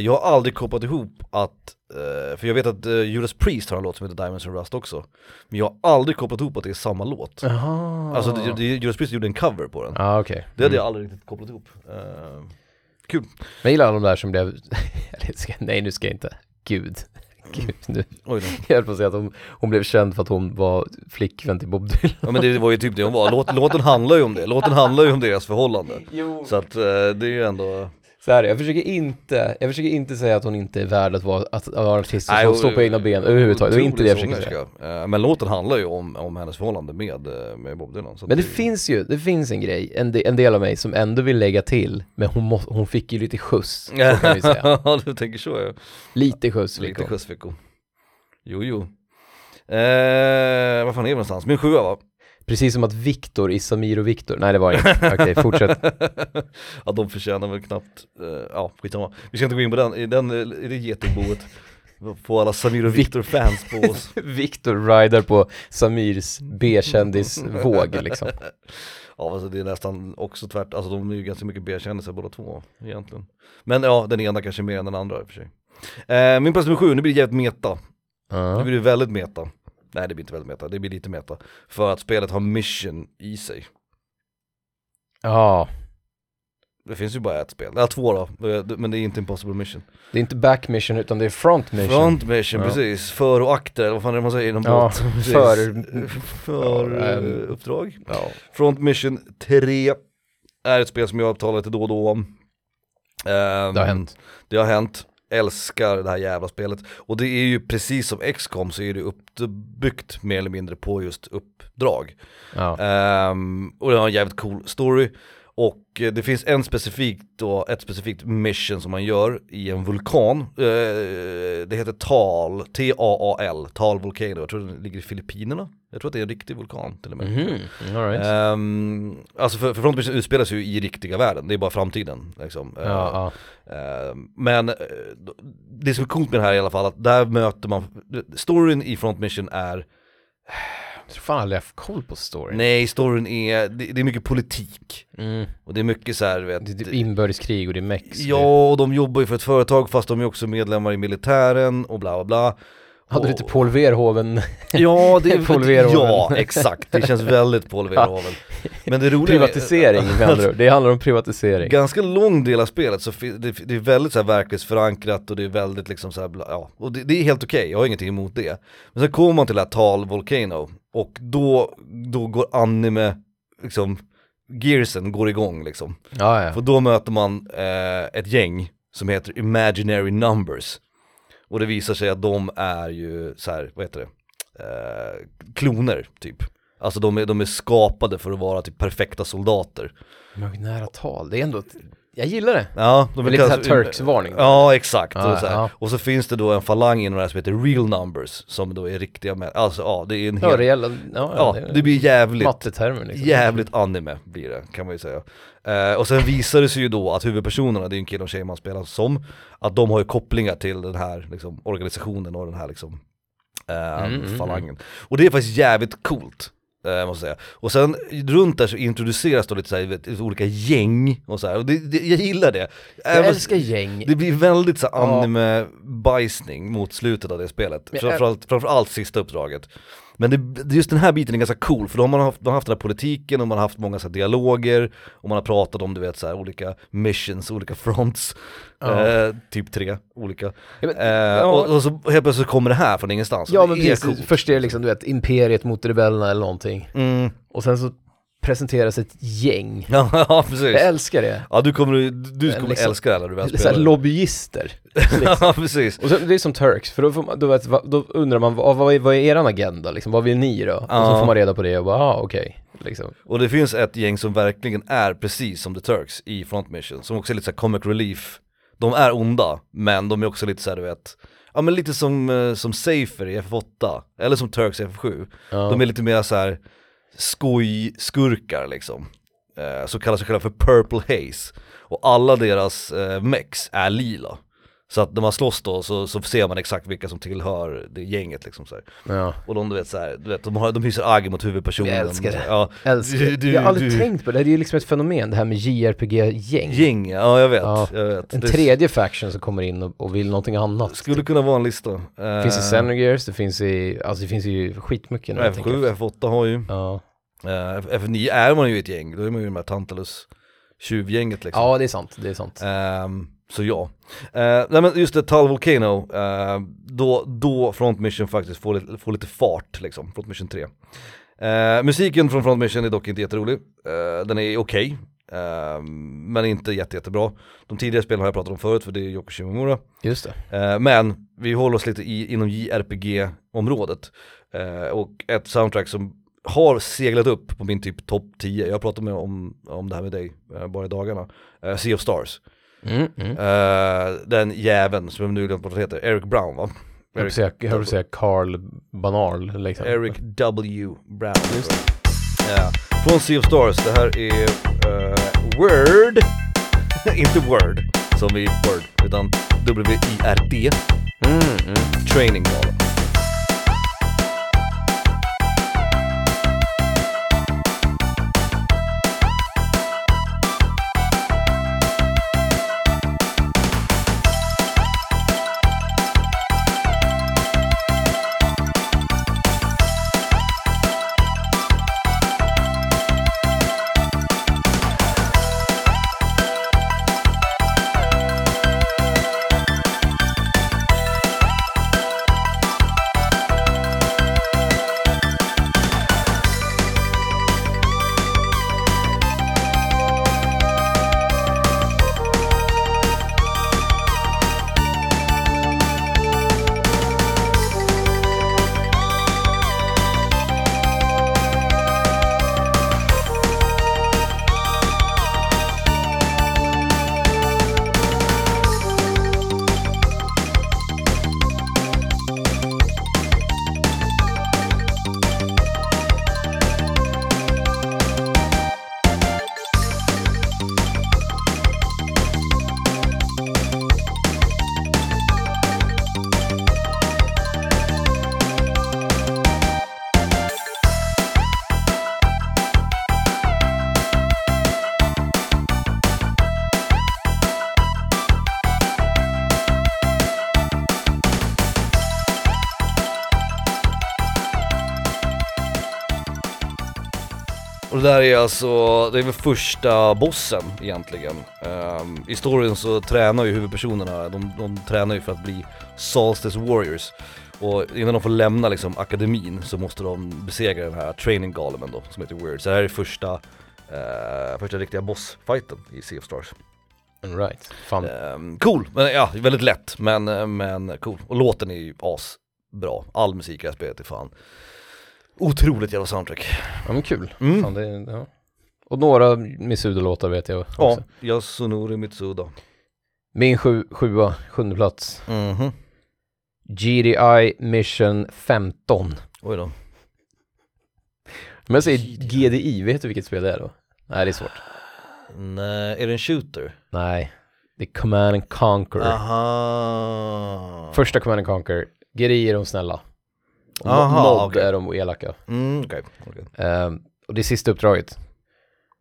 Speaker 1: Jag har aldrig kopplat ihop att, eh, för jag vet att uh, Judas Priest har en låt som heter Diamonds and Rust också Men jag har aldrig kopplat ihop att det är samma låt
Speaker 2: Jaha.
Speaker 1: Alltså det, det, Judas Priest gjorde en cover på den
Speaker 2: Ja okej.
Speaker 1: Det hade
Speaker 2: Mm.
Speaker 1: jag aldrig riktigt kopplat ihop Eh, Kul
Speaker 2: Jag gillar de där som blev, nej nu ska jag inte, gud, gud nu,
Speaker 1: Oj då.
Speaker 2: jag höll på att säga att hon, hon blev känd för att hon var flickvän till Bob Dylan.
Speaker 1: Ja men det var ju typ det hon var, Låt, låten handlar ju om det, låten handlar ju om deras förhållande
Speaker 2: Jo.
Speaker 1: Så att eh, det är ju ändå
Speaker 2: Så här, jag försöker inte, jag försöker inte säga att hon inte är värd att vara, att, att vara artist
Speaker 1: Nej, och-
Speaker 2: står på egna ben överhuvudtaget, det var inte det jag försökte säga.
Speaker 1: Men låten handlar ju om, om hennes förhållande med, med Bob Dylan
Speaker 2: Men det
Speaker 1: att
Speaker 2: finns ju, det finns en grej, en, de, en del av mig som ändå vill lägga till, men hon, må, hon fick ju lite skjuts, så kan vi säga.
Speaker 1: Ja du tänker så ja,
Speaker 2: Lite skjuts fick
Speaker 1: lite
Speaker 2: hon.
Speaker 1: skjuts fick hon Jo jo eh, Var fan är vi någonstans? Min sjua va?
Speaker 2: Precis som att Viktor i Samir och Viktor, nej det var inte, okej fortsätt.
Speaker 1: ja de förtjänar väl knappt, eh, ja skitsamma. Vi ska inte gå in på den, i den, eh, i det getingboet. Få alla Samir och Viktor-fans på oss.
Speaker 2: Viktor rider på Samirs B-kändis-våg liksom.
Speaker 1: Ja alltså det är nästan också tvärt, alltså de är ju ganska mycket B-kändisar båda två egentligen. Men ja, den ena kanske mer än den andra i och för sig. Eh, Min plats nummer sju, nu blir det jävligt meta.
Speaker 2: Ja.
Speaker 1: Nu blir det väldigt meta Nej det blir inte väldigt meta, det blir lite meta. För att spelet har mission i sig.
Speaker 2: Ja,
Speaker 1: Det finns ju bara ett spel, ja två då, men det är inte Impossible Mission.
Speaker 2: Det är inte back mission utan det är front mission.
Speaker 1: Front mission,
Speaker 2: Ja.
Speaker 1: precis, för och akter, eller vad fan är det man säger inom
Speaker 2: Ja,
Speaker 1: båt?
Speaker 2: För-
Speaker 1: för
Speaker 2: Ja,
Speaker 1: uppdrag.
Speaker 2: Ja.
Speaker 1: Front Mission 3 är ett spel som jag talar lite då och då om. Ehm,
Speaker 2: Det har hänt.
Speaker 1: Det har hänt, älskar det här jävla spelet. Och det är ju precis som XCOM så är det uppbyggt mer eller mindre på just uppdrag.
Speaker 2: Ja.
Speaker 1: Ehm, Och det har en jävligt cool story och eh, det finns en specifik då, ett specifikt mission som man gör i en vulkan Eh, Det heter Tal, T-A-A-L, Tal Volcano, jag tror den ligger i Filippinerna Jag tror att det är en riktig vulkan till och med
Speaker 2: Mhm, all right.
Speaker 1: Ehm, alltså för, för Front Mission utspelas ju i riktiga världen, det är bara framtiden liksom. Ehm,
Speaker 2: ja, ja.
Speaker 1: ehm, men eh, det som är coolt med det här i alla fall, att där möter man, storyn i Front Mission är,
Speaker 2: Jag tror fan aldrig jag haft koll på storyn.
Speaker 1: nej storyn är, det, det är mycket politik.
Speaker 2: Mm.
Speaker 1: Och det är mycket så här, vet,
Speaker 2: Det är typ inbördeskrig och det är mex.
Speaker 1: Ja, och de jobbar ju för ett företag fast de är också medlemmar i militären och bla bla bla
Speaker 2: Hade du
Speaker 1: Och-
Speaker 2: lite Paul Verhoeven
Speaker 1: Ja, det är
Speaker 2: Paul Verhoeven.
Speaker 1: Ja, exakt. Det känns väldigt Paul Verhoeven. Men det roliga
Speaker 2: privatisering med andra. Det handlar om privatisering.
Speaker 1: ganska lång del av spelet så det, det är väldigt så här verklighetsförankrat och det är väldigt liksom så här, ja, och det, det är helt okej, jag har ingenting emot det. Men sen kommer man till det här Tal Volcano och då, då går anime, liksom, gearsen går igång liksom.
Speaker 2: Ja, ja.
Speaker 1: För då möter man eh, ett gäng som heter Imaginary Numbers. Och det visar sig att de är ju så här, vad heter det, eh, kloner typ. Alltså de är, de är skapade för att vara typ perfekta soldater.
Speaker 2: Imaginära tal, det är ändå, ett, jag gillar det.
Speaker 1: Ja, de
Speaker 2: Det är lite såhär Turks-varning.
Speaker 1: Ja exakt,
Speaker 2: Ja,
Speaker 1: och, så
Speaker 2: ja.
Speaker 1: och så finns det då en falang inom det här som heter real numbers Som då är riktiga med, alltså ja det är en
Speaker 2: Ja,
Speaker 1: hel,
Speaker 2: reella, ja,
Speaker 1: ja
Speaker 2: det,
Speaker 1: det blir jävligt,
Speaker 2: mattetermer liksom.
Speaker 1: jävligt anime blir det kan man ju säga eh, Och sen visar det sig ju då att huvudpersonerna, det är en kille och tjej man spelar som Att de har ju kopplingar till den här liksom, organisationen och den här liksom eh,
Speaker 2: Mm, mm,
Speaker 1: falangen Och det är faktiskt jävligt coolt eh, måste jag säga. Och sen runt där så introduceras då lite, så här, vet, olika gäng och så här. och det, det, jag gillar det
Speaker 2: Jag
Speaker 1: Även-
Speaker 2: älskar gäng.
Speaker 1: det blir väldigt så anime-bajsning mot slutet av det spelet,
Speaker 2: Men,
Speaker 1: framförallt, framförallt sista uppdraget Men det, just den här biten är ganska cool, för då har man haft, man har haft den här politiken och man har haft många så dialoger Och man har pratat om du vet så här, olika missions, olika fronts
Speaker 2: Ja.
Speaker 1: eh, Typ tre olika
Speaker 2: Ja, men-
Speaker 1: eh, och, och så helt plötsligt kommer det här från ingenstans,
Speaker 2: Ja men
Speaker 1: det är
Speaker 2: precis,
Speaker 1: coolt
Speaker 2: först är det liksom du vet, imperiet mot rebellerna eller någonting.
Speaker 1: mm.
Speaker 2: Och sen så presenteras ett gäng.
Speaker 1: ja, ja precis
Speaker 2: Jag älskar det.
Speaker 1: Ja du kommer, du, du kommer
Speaker 2: liksom-
Speaker 1: älska det här när du väl
Speaker 2: Såhär
Speaker 1: spelar
Speaker 2: lobbyister. liksom.
Speaker 1: Ja precis
Speaker 2: Och så, det är som Turks, för då, man, då, vet, då undrar man vad, vad, är, vad är eran agenda liksom? Vad vill ni då? Och så
Speaker 1: Ja.
Speaker 2: får man reda på det och bara, ah, okej. Liksom.
Speaker 1: Och det finns ett gäng som verkligen är precis som The Turks i Front Mission, som också är lite såhär comic relief De är onda, men de är också lite såhär du vet Ja men lite som, eh, som Safer i FF8, eller som Turks i FF7
Speaker 2: Ja.
Speaker 1: De är lite mer såhär skojskurkar liksom eh, som kallar sig själva för Purple Haze. Och alla deras eh, mex är lila. Så att när man slåss då så, så ser man exakt vilka som tillhör det gänget liksom så här.
Speaker 2: ja.
Speaker 1: Och de du vet såhär, du vet, de, har, de hyser agg mot huvudpersonen
Speaker 2: Jag älskar det.
Speaker 1: Ja,
Speaker 2: Älskar.
Speaker 1: Du- du-
Speaker 2: jag har aldrig
Speaker 1: du-
Speaker 2: tänkt på det, det är ju liksom ett fenomen det här med JRPG-gäng.
Speaker 1: Gäng, ja jag vet,
Speaker 2: Ja,
Speaker 1: jag vet.
Speaker 2: En
Speaker 1: Det
Speaker 2: tredje faction som kommer in och, och vill någonting annat.
Speaker 1: skulle kunna vara en lista.
Speaker 2: Det finns i Xenogears, det finns i, alltså det finns ju skitmycket nu. jag tänker
Speaker 1: F7,
Speaker 2: efter.
Speaker 1: F8 har ju,
Speaker 2: Ja.
Speaker 1: eh, F- F9 är man ju ett gäng, då är man ju de här Tantalus tjuvgänget liksom.
Speaker 2: ja, det är sant, det är sant.
Speaker 1: Ehm, så ja. Uh, nej men just det, Tal Volcano, eh, då, då Front Mission faktiskt får lite, får lite fart liksom, Front Mission 3. Eh, musiken från Front Mission är dock inte jätterolig, Eh, den är okej, eh, men inte jätte, jättebra. De tidigare spelen har jag pratat om förut för det är Yoko Shimomura.
Speaker 2: Just det.
Speaker 1: Men vi håller oss lite i, inom JRPG-området. Och ett soundtrack som har seglat upp på min typ topp 10, jag pratade med om, om det här med dig bara i dagarna. Sea of Stars.
Speaker 2: Mm, mm.
Speaker 1: Eh, den jäveln som jag nu glömt vad han heter, Eric Brown va?
Speaker 2: Säga- jag att säga Carl Banal liksom.
Speaker 1: Eric W. Brown.
Speaker 2: Just
Speaker 1: Ja. Från Sea of Stars, det här är eh, Word, inte Word som i Word, utan W-I-R-D,
Speaker 2: Mm, mm.
Speaker 1: Training var Och det där är alltså, det är väl första bossen egentligen. Ehm, I storyn så tränar ju huvudpersonerna, de, de tränar ju för att bli Solstice Warriors. Och innan de får lämna liksom akademin så måste de besegra den här training golemen då, som heter Weird. Så det här är första, eh, första riktiga bossfighten i Sea of Stars.
Speaker 2: Right. Fan.
Speaker 1: Ehm, cool, men ja, väldigt lätt men, eh, men cool. Och låten är ju asbra, all musik i det här spelet är fan otroligt jävla soundtrack.
Speaker 2: Ja men kul.
Speaker 1: Mm.
Speaker 2: Fan, det, ja. Och några Misuda-låtar vet jag också.
Speaker 1: Ja, Yasunori Mitsuda.
Speaker 2: Min sju, sjua, sjunde plats.
Speaker 1: Mhm.
Speaker 2: GDI Mission 15.
Speaker 1: Oj då.
Speaker 2: Men jag säger GDI, vet du vilket spel det är då? Nej det är svårt.
Speaker 1: Nej, är det en shooter?
Speaker 2: Nej, det är Command and Conquer.
Speaker 1: Aha.
Speaker 2: Första Command and Conquer. GDI är de snälla.
Speaker 1: Aha,
Speaker 2: Mod
Speaker 1: okej.
Speaker 2: är de elaka.
Speaker 1: Mm, okej. okej.
Speaker 2: Ehm, och det är sista uppdraget.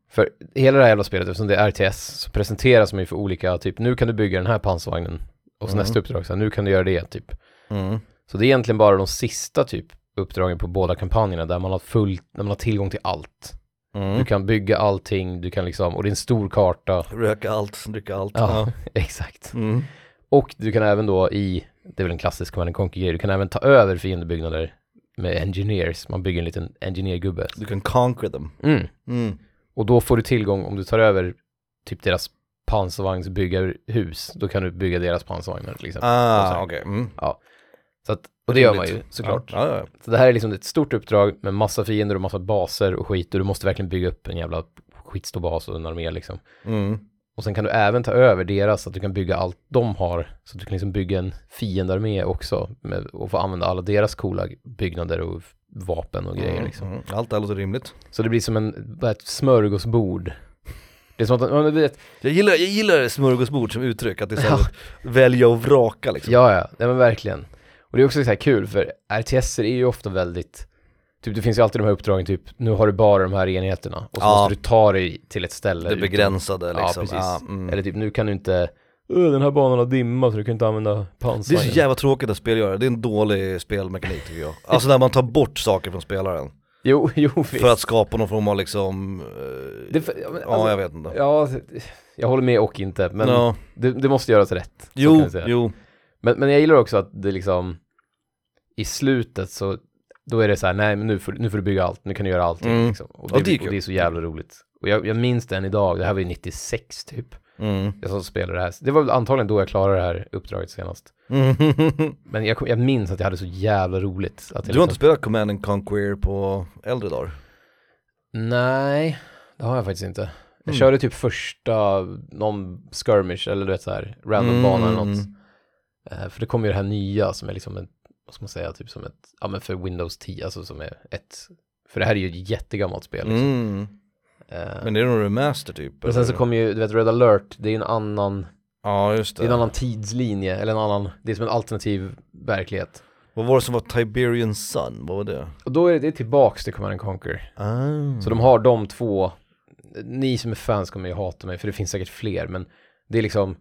Speaker 2: För hela det här jävla spelet, eftersom det är RTS, så presenteras man ju för olika, typ nu kan du bygga den här pansarvagnen. Och så
Speaker 1: Mm.
Speaker 2: nästa uppdrag, så här, nu kan du göra det, typ.
Speaker 1: Mm.
Speaker 2: Så det är egentligen bara de sista typ uppdragen på båda kampanjerna där man har full, där man har tillgång till allt.
Speaker 1: Mm.
Speaker 2: Du kan bygga allting, du kan liksom, och det är en stor karta.
Speaker 1: Röka allt, dricka allt.
Speaker 2: Ja, exakt.
Speaker 1: Mm.
Speaker 2: Och du kan även då i, det är väl en klassisk Command and Conquer grej, du kan även ta över fiendebyggnader med engineers, man bygger en liten engineer-gubbe.
Speaker 1: Du kan conquer them.
Speaker 2: Mm.
Speaker 1: Mm.
Speaker 2: Och då får du tillgång, om du tar över typ deras pansarvagnsbyggarhus, då kan du bygga deras pansarvagnar till exempel.
Speaker 1: Ah, okej. Mm.
Speaker 2: Så att, och det gör man ju såklart.
Speaker 1: Ja, ja, ja.
Speaker 2: Så det här är liksom ett stort uppdrag med massa fiender och massa baser och skit och du måste verkligen bygga upp en jävla skitstor bas och en armé liksom.
Speaker 1: Mm.
Speaker 2: Och sen kan du även ta över deras, så att du kan bygga allt de har. Så att du kan liksom bygga en fiendarmé också med, och få använda alla deras coola byggnader och vapen och grejer
Speaker 1: Mm,
Speaker 2: liksom.
Speaker 1: mm. Allt det här låter rimligt.
Speaker 2: Så det blir som en, ett smörgåsbord. Det är som att, ja, du vet,
Speaker 1: Jag gillar, jag gillar smörgåsbord som uttryck, att det är så här,
Speaker 2: Ja.
Speaker 1: välja och vraka liksom.
Speaker 2: ja ja, nej men verkligen. Och det är också så här kul för RTS är ju ofta väldigt, typ det finns ju alltid de här uppdragen typ, nu har du bara de här enheterna och så
Speaker 1: Ja.
Speaker 2: måste du ta dig till ett ställe.
Speaker 1: Det
Speaker 2: utan-
Speaker 1: begränsade
Speaker 2: Ja,
Speaker 1: liksom.
Speaker 2: precis.
Speaker 1: mm.
Speaker 2: Eller typ, nu kan du inte, "Öh, den här banan har dimma så du kan inte använda
Speaker 1: Det är så jävla tråkigt att spel gör det, är en dålig spelmekanik tycker jag. Alltså när man tar bort saker från spelaren.
Speaker 2: Jo, jo visst.
Speaker 1: För att skapa någon form av liksom, eh,
Speaker 2: Det, för- ja, men,
Speaker 1: ja
Speaker 2: alltså,
Speaker 1: jag vet inte.
Speaker 2: Ja, jag håller med och inte, men
Speaker 1: ja.
Speaker 2: det, det måste göras rätt.
Speaker 1: Jo, jo.
Speaker 2: Men, men jag gillar också att det liksom, i slutet så, då är det så här, nej men nu får, nu får du bygga allt, nu kan du göra allting
Speaker 1: Mm.
Speaker 2: liksom. Och det,
Speaker 1: det är
Speaker 2: och det är så jävla roligt. Och jag, jag minns den idag, det här var ju 96 typ.
Speaker 1: Mm.
Speaker 2: Jag som spelade det här, det var väl antagligen då jag klarade det här uppdraget senast.
Speaker 1: Mm.
Speaker 2: Men jag, kom- jag minns att jag hade så jävla roligt. Att jag
Speaker 1: Du har
Speaker 2: liksom,
Speaker 1: inte spelat Command and Conquer på äldre dagar?
Speaker 2: Nej, det har jag faktiskt inte. Jag
Speaker 1: Mm.
Speaker 2: körde typ första, någon skirmish eller du vet så här, random bana eller något. Eh, för det kommer ju det här nya som är liksom ett, vad ska man säga, typ som ett, ja men för Windows 10, alltså som är ett, för det här är ju ett jättegammalt spel liksom.
Speaker 1: Mm.
Speaker 2: Eh,
Speaker 1: Men det är nog remaster typ?
Speaker 2: men sen så kommer ju, du vet Red alert, det är en annan,
Speaker 1: Ja just
Speaker 2: det är
Speaker 1: det.
Speaker 2: en annan tidslinje, eller en annan, det är som en alternativ verklighet.
Speaker 1: Vad var det som var Tiberian Sun? Vad var det?
Speaker 2: Och då är det, det är tillbaks till Command and Conquer.
Speaker 1: Ah.
Speaker 2: Så de har de två, ni som är fans kommer ju hata mig för det finns säkert fler men det är liksom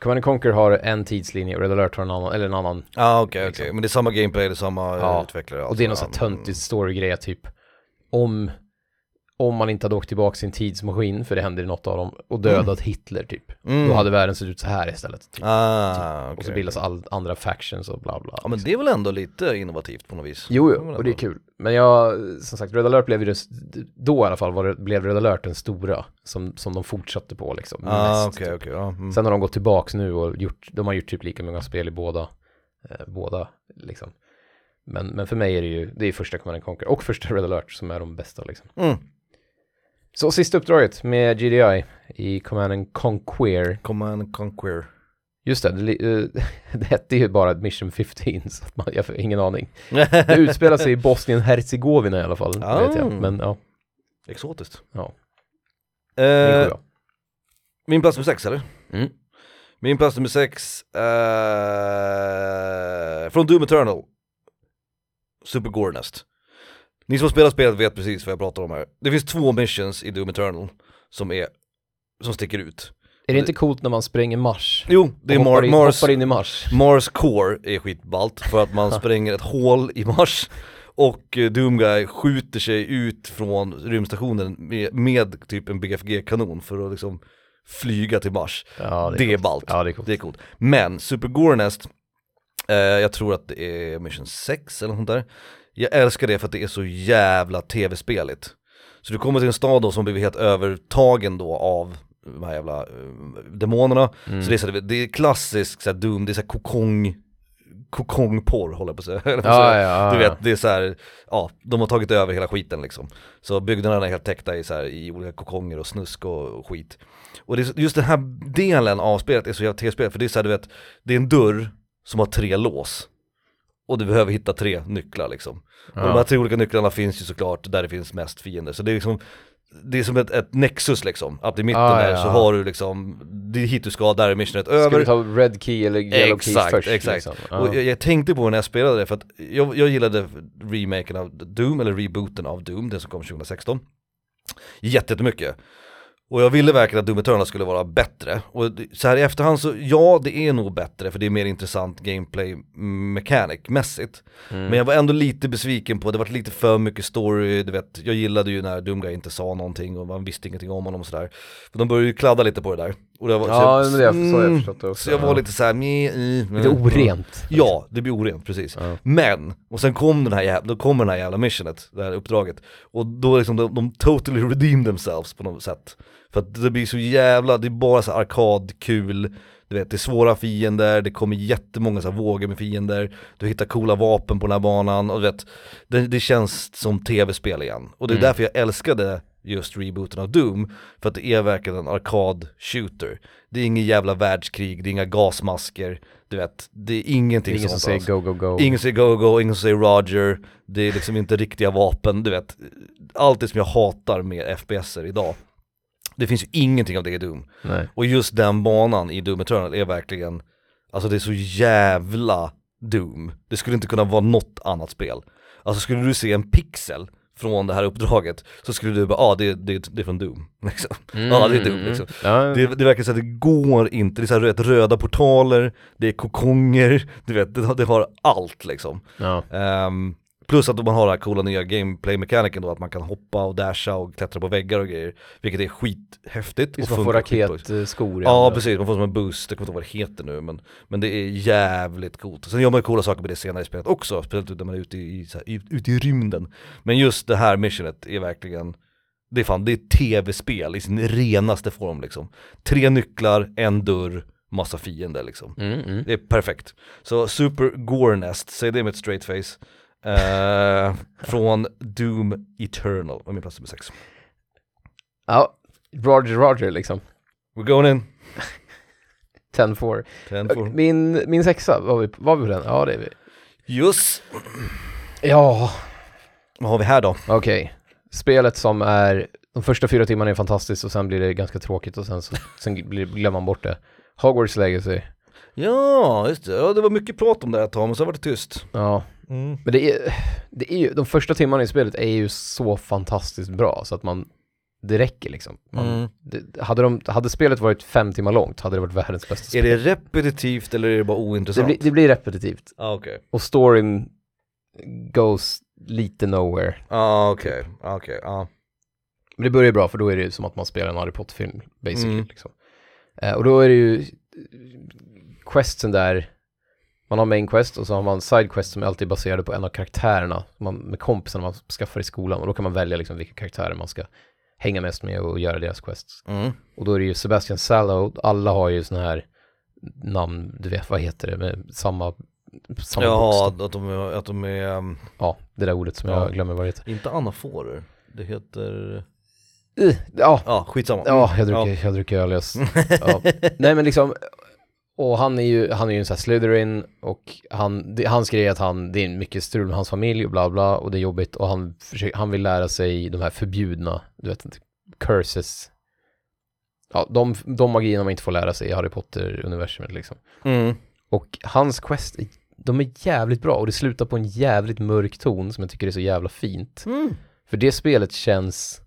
Speaker 2: Command and Conquer har en tidslinje och Red alert har en annan, eller en annan
Speaker 1: ah, okej okej,
Speaker 2: liksom.
Speaker 1: men det är samma gameplay, det är samma
Speaker 2: Ja.
Speaker 1: ja. utvecklare
Speaker 2: och det är någon
Speaker 1: alltså.
Speaker 2: sån här töntig storygrej typ om om man inte hade åkt tillbaka sin tidsmaskin, för det händer i något av dem, och dödat Hitler typ.
Speaker 1: Mm.
Speaker 2: Då hade världen sett ut så här istället. Typ.
Speaker 1: Ah,
Speaker 2: och så bildas all, andra factions och bla bla.
Speaker 1: Ja men det är väl ändå lite innovativt på något vis?
Speaker 2: Jo, jo, och det är kul. Men jag, som sagt, Red alert blev ju då i alla fall var det, blev Red alert den stora som, som de fortsatte på liksom.
Speaker 1: Ah
Speaker 2: mest,
Speaker 1: okej
Speaker 2: typ.
Speaker 1: okej, ja. Mm.
Speaker 2: Sen har de gått tillbaks nu och gjort, de har gjort typ lika många spel i båda, eh, båda liksom. Men, men för mig är det ju, det är första Command and Conquer och första Red alert som är de bästa liksom.
Speaker 1: Mm.
Speaker 2: Så sista uppdraget med GDI i Command and Conquer.
Speaker 1: Command and Conquer.
Speaker 2: Just det, det, eh, det hette ju bara Mission 15 så att man, jag har ingen aning. Det utspelar sig i Bosnien-Hercegovina i alla fall,
Speaker 1: Ah.
Speaker 2: vet jag. Men ja,
Speaker 1: Exotiskt.
Speaker 2: Ja.
Speaker 1: Eh,
Speaker 2: min
Speaker 1: plats nummer sex eller?
Speaker 2: Mm.
Speaker 1: Min plats nummer sex, eh, från Doom Eternal. Super Gornest. Ni som har spelat spelet vet precis vad jag pratar om här. Det finns två missions i Doom Eternal som är, som sticker ut.
Speaker 2: Är det inte coolt när man spränger Mars?
Speaker 1: Jo, det är
Speaker 2: hoppar in,
Speaker 1: Mars,
Speaker 2: hoppar in i Mars.
Speaker 1: Mars Core är skitballt för att man spränger ett hål i Mars och eh, Doomguy skjuter sig ut från rymdstationen med, med typ en BFG-kanon för att liksom flyga till Mars.
Speaker 2: Ja,
Speaker 1: Det är ballt.
Speaker 2: Ja, det är coolt.
Speaker 1: Det är coolt. Men Super Gornest, eh, jag tror att det är Mission 6 eller något sånt där. Jag älskar det för att det är så jävla tv-speligt. Så du kommer till en stad då som blivit helt övertagen då av de här jävla eh, demonerna.
Speaker 2: Mm.
Speaker 1: Så det är, så, det är klassisk så här, Doom, det är så här kokong, kokongporr håller jag på att säga.
Speaker 2: Ja,
Speaker 1: jag?
Speaker 2: ja,
Speaker 1: Du
Speaker 2: ja.
Speaker 1: vet, det är så här, ja, de har tagit över hela skiten liksom. Så byggnaderna är helt täckta i, så här, i olika kokonger och snusk och skit. Och det just den här delen av spelet är så jävla tv-spel, för det är så här, du vet, det är en dörr som har tre lås. Och du behöver hitta tre nycklar liksom. Och de här tre olika nycklarna finns ju såklart där det finns mest fiender. Så det är liksom det är som ett, ett nexus liksom, att i mitten
Speaker 2: Ah,
Speaker 1: där
Speaker 2: ja.
Speaker 1: så har du liksom, det är hit du ska, där är missionet över
Speaker 2: Ska du ta red key eller yellow
Speaker 1: Exakt,
Speaker 2: först?
Speaker 1: exakt.
Speaker 2: Liksom? Ja.
Speaker 1: Och jag, jag tänkte på när jag spelade det för att jag, jag gillade remaken av Doom, eller rebooten av Doom, den som kom 2016 Jättemycket Och jag ville verkligen att Doom Eternal skulle vara bättre Och så här i efterhand så, ja det är nog bättre för det är mer intressant gameplay mechanic mässigt
Speaker 2: Mm.
Speaker 1: Men jag var ändå lite besviken på, det var lite för mycket story, du vet Jag gillade ju när Doomguy inte sa någonting och man visste ingenting om honom och sådär För de började ju kladda lite på det där och det var,
Speaker 2: Ja,
Speaker 1: så
Speaker 2: men det jag- så jag
Speaker 1: mm,
Speaker 2: förstått det också,
Speaker 1: Så jag var lite såhär, meh, i,
Speaker 2: Lite orent.
Speaker 1: Ja, det blir orent precis.
Speaker 2: Ja.
Speaker 1: Men, och sen kom den här jävla, då kommer den här jävla missionet, det här uppdraget. Och då liksom de, de totally redeem themselves på något sätt. För att det blir så jävla, det är bara så arkadkul, du vet det är svåra fiender, det kommer jättemånga så här vågor med fiender, du hittar coola vapen på den här banan och du vet, det, det känns som tv-spel igen. Och det är
Speaker 2: Mm.
Speaker 1: därför jag älskade just rebooten av Doom, för att det är verkligen en arkad-shooter. Det är ingen jävla världskrig, det är inga gasmasker, du vet, det är ingenting
Speaker 2: Ingen som säger go, go, go.
Speaker 1: Ingen säger go-go, ingen som säger Roger, det är liksom inte riktiga vapen, du vet. Allt det som jag hatar med FPSer idag. Det finns ju ingenting av det i Doom.
Speaker 2: Nej.
Speaker 1: Och just den banan i Doom Eternal är verkligen, alltså det är så jävla Doom. Det skulle inte kunna vara något annat spel. Alltså skulle du se en pixel från det här uppdraget så skulle du bara, ja ah, det, det, det är från Doom. Liksom. Ja det är Doom liksom.
Speaker 2: Ja,
Speaker 1: Det, det verkar så att det går inte, det är så här röda portaler, det är kokonger, du vet, det, har- det har allt liksom.
Speaker 2: ja.
Speaker 1: Ehm, plus att man har den här coola nya gameplay-mekaniken då, att man kan hoppa och dasha och klättra på väggar och grejer. Vilket är skithäftigt.
Speaker 2: Visst
Speaker 1: och
Speaker 2: man får raketskor
Speaker 1: Ja precis, man får som en boost, jag kommer inte ihåg vad det heter nu men, men det är jävligt coolt. Sen gör man ju coola saker med det senare i spelet också, speciellt när man är ute i, så här, ut- ute i rymden. Men just det här missionet är verkligen, det är fan, det är tv-spel i sin renaste form liksom. Tre nycklar, en dörr, massa fiender liksom.
Speaker 2: Mm, mm.
Speaker 1: Det är perfekt. Så Super Gornest, säg det med ett straight face. Eh, från Doom Eternal, och min plats nummer sex.
Speaker 2: Ja, Roger Roger liksom.
Speaker 1: We're going in.
Speaker 2: 10-4.
Speaker 1: Ten for...
Speaker 2: Min, min sexa, var vi, var vi på den? Ja det är vi.
Speaker 1: Just.
Speaker 2: Ja,
Speaker 1: Vad har vi här då?
Speaker 2: okej. Spelet som är, de första fyra timmarna är fantastiskt och sen blir det ganska tråkigt och sen, så, sen blir, glömmer man bort det. Hogwarts Legacy.
Speaker 1: Ja, just det. Ja, det var mycket prat om det här tag, men så var det tyst.
Speaker 2: Ja,
Speaker 1: Mm.
Speaker 2: men det är, det är ju, de första timmarna i spelet är ju så fantastiskt bra så att man, det räcker liksom. Man,
Speaker 1: Mm.
Speaker 2: det, hade, de, hade spelet varit fem timmar långt hade det varit världens bästa
Speaker 1: Är
Speaker 2: spel.
Speaker 1: det repetitivt eller är det bara
Speaker 2: det,
Speaker 1: ointressant?
Speaker 2: blir, det blir repetitivt.
Speaker 1: Ah, okej.
Speaker 2: Och storyn goes lite nowhere.
Speaker 1: Ah, okej. Ah, okej. Ah.
Speaker 2: Men det börjar bra för då är det ju som att man spelar en Harry Potter-film basically.
Speaker 1: Mm.
Speaker 2: Liksom. Eh, och då är det ju questsen där, man har main quest och så har man side quest som är alltid baserade på en av karaktärerna man, med kompisarna man skaffar i skolan och då kan man välja liksom vilka karaktärer man ska hänga mest med och göra deras quests.
Speaker 1: Mm.
Speaker 2: Och då är det ju Sebastian Sallow, alla har ju såna här namn, du vet vad heter det, med samma, samma
Speaker 1: Ja,
Speaker 2: bokstav.
Speaker 1: att de är, att de är um,
Speaker 2: Ja, det där ordet som
Speaker 1: Ja.
Speaker 2: jag glömmer vad det heter.
Speaker 1: inte anaforer. Det heter,
Speaker 2: Uh, ja,
Speaker 1: ja skitsamma.
Speaker 2: Ja, jag dricker, jag dricker öl. Jag, s- ja. Nej men liksom, och han är ju, han är ju en sån här Slytherin och han, det, hans grej är att han, det är mycket strul med hans familj och bla bla och det är jobbigt och han, försöker, han vill lära sig de här förbjudna, du vet inte, curses. Ja, de, de magierna man inte får lära sig i Harry Potter-universumet liksom.
Speaker 1: Mm.
Speaker 2: Och hans quest, de är jävligt bra och det slutar på en jävligt mörk ton som jag tycker är så jävla fint.
Speaker 1: Mm.
Speaker 2: För det spelet känns,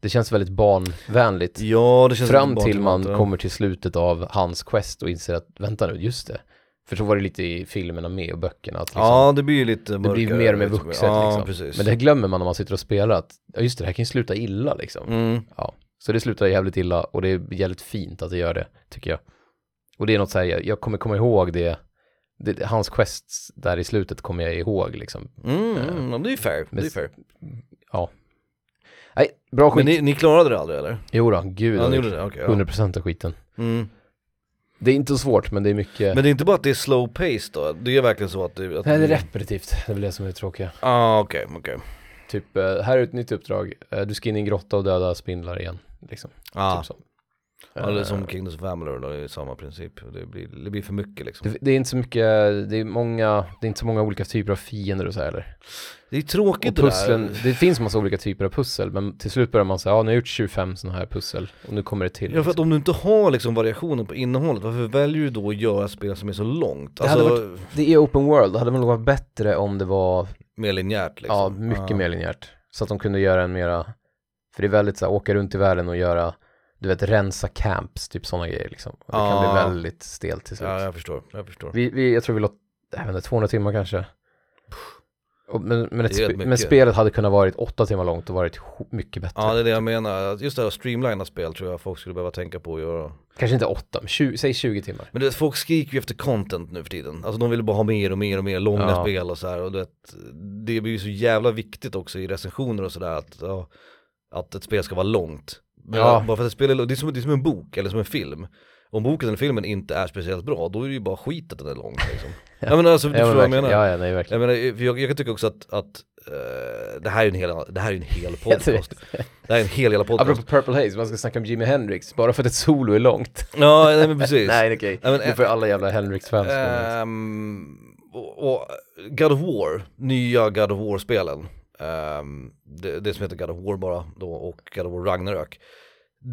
Speaker 2: det känns väldigt barnvänligt.
Speaker 1: Ja, det känns
Speaker 2: Fram till man
Speaker 1: ja.
Speaker 2: kommer till slutet av hans quest och inser att vänta nu, just det. För så var det lite i filmerna med och böckerna. Att liksom,
Speaker 1: Ja, det blir ju lite
Speaker 2: det
Speaker 1: mörkare.
Speaker 2: blir mer och mer
Speaker 1: liksom.
Speaker 2: vuxet
Speaker 1: Ja,
Speaker 2: liksom. Men det glömmer man när man sitter och spelar att, ja just det, det här kan ju sluta illa liksom.
Speaker 1: Mm.
Speaker 2: Ja, så det slutar jävligt illa och det är jävligt fint att det gör det, tycker jag. Och det är något så här, jag, jag kommer komma ihåg det, det, hans quests där i slutet kommer jag ihåg liksom.
Speaker 1: Mm, ja, det är ju fair. Det är fair.
Speaker 2: Ja. Nej, bra skit.
Speaker 1: Men ni, ni klarade det aldrig eller?
Speaker 2: Jo då, gud.
Speaker 1: Ja, ni
Speaker 2: Ja,
Speaker 1: gjorde det? Okej. ja.
Speaker 2: 100% av skiten.
Speaker 1: Mm.
Speaker 2: Det är inte så svårt, men det är mycket...
Speaker 1: Men det är inte bara att det är slow pace då? Det är verkligen så att det... Att
Speaker 2: Nej, det är repetitivt. Det är väl det som är det tråkiga.
Speaker 1: Ah, okej, okej.
Speaker 2: Typ, eh, här är ett nytt uppdrag. Eh, Du ska in i en grotta och döda spindlar igen. Liksom.
Speaker 1: Ah.
Speaker 2: Typ så.
Speaker 1: Ja, det är
Speaker 2: Eh,
Speaker 1: som Kingdoms of Amalur det är samma princip. Det blir, det blir för mycket liksom.
Speaker 2: det, det är inte så mycket, det är många, det är inte så många olika typer av fiender och så här eller.
Speaker 1: Det är tråkigt
Speaker 2: Och
Speaker 1: det
Speaker 2: pusslen,
Speaker 1: där.
Speaker 2: det finns massa olika typer av pussel, men till slut börjar man säga, ja nu har jag gjort 25 sådana här pussel och nu kommer det till.
Speaker 1: Ja för att om du inte har liksom variationen på innehållet, varför väljer du då att göra spel som är så långt?
Speaker 2: Det hade
Speaker 1: Alltså,
Speaker 2: Det är open world, det hade väl varit bättre om det var,
Speaker 1: mer linjärt liksom.
Speaker 2: ja, mycket
Speaker 1: Ja.
Speaker 2: mer linjärt. Så att de kunde göra en mera, för det är väldigt så här, åka runt i världen och göra, du vet, rensa camps, typ sådana grejer liksom. Det kan
Speaker 1: Ja.
Speaker 2: bli väldigt stelt till slut.
Speaker 1: Ja, jag förstår, jag förstår.
Speaker 2: Vi, vi, jag tror vi låt, jag vet inte, 200 timmar kanske. Och, men, men, ett men spelet hade kunnat varit åtta timmar långt och varit mycket bättre.
Speaker 1: Ja det är det jag menar, just det här att streamlina spel tror jag folk skulle behöva tänka på att göra.
Speaker 2: Kanske inte åtta, men 20, säg 20 timmar.
Speaker 1: Men du vet, folk skriker ju efter content nu för tiden. Alltså de vill bara ha mer och mer och mer långa
Speaker 2: Ja.
Speaker 1: spel och så här. Och du vet, det blir ju så jävla viktigt också i recensioner och sådär att, ja, att ett spel ska vara långt. Men
Speaker 2: Ja.
Speaker 1: Bara för att ett spel är, det är, som, det är som en bok eller som en film. Om boken eller filmen inte är speciellt bra, då är det ju bara skit att den är lång liksom. ja men alltså, du
Speaker 2: Ja,
Speaker 1: förstår vad jag menar?
Speaker 2: Ja, ja, nej verkligen.
Speaker 1: Jag menar, för jag, jag kan tycka också att, att eh, det här är en hel, det här är en hel podcast. det här är en hel jävla podcast.
Speaker 2: Apropå Purple Haze, man ska snacka om Jimi Hendrix, bara för att ett solo är långt.
Speaker 1: Ja, nej men precis.
Speaker 2: nej, okej.
Speaker 1: Men,
Speaker 2: Nu får ju alla jävla Hendrix-fans.
Speaker 1: Ehm, och, och God of War, nya God of War-spelen, ehm, det, det som heter God of War bara då och God of War Ragnarök,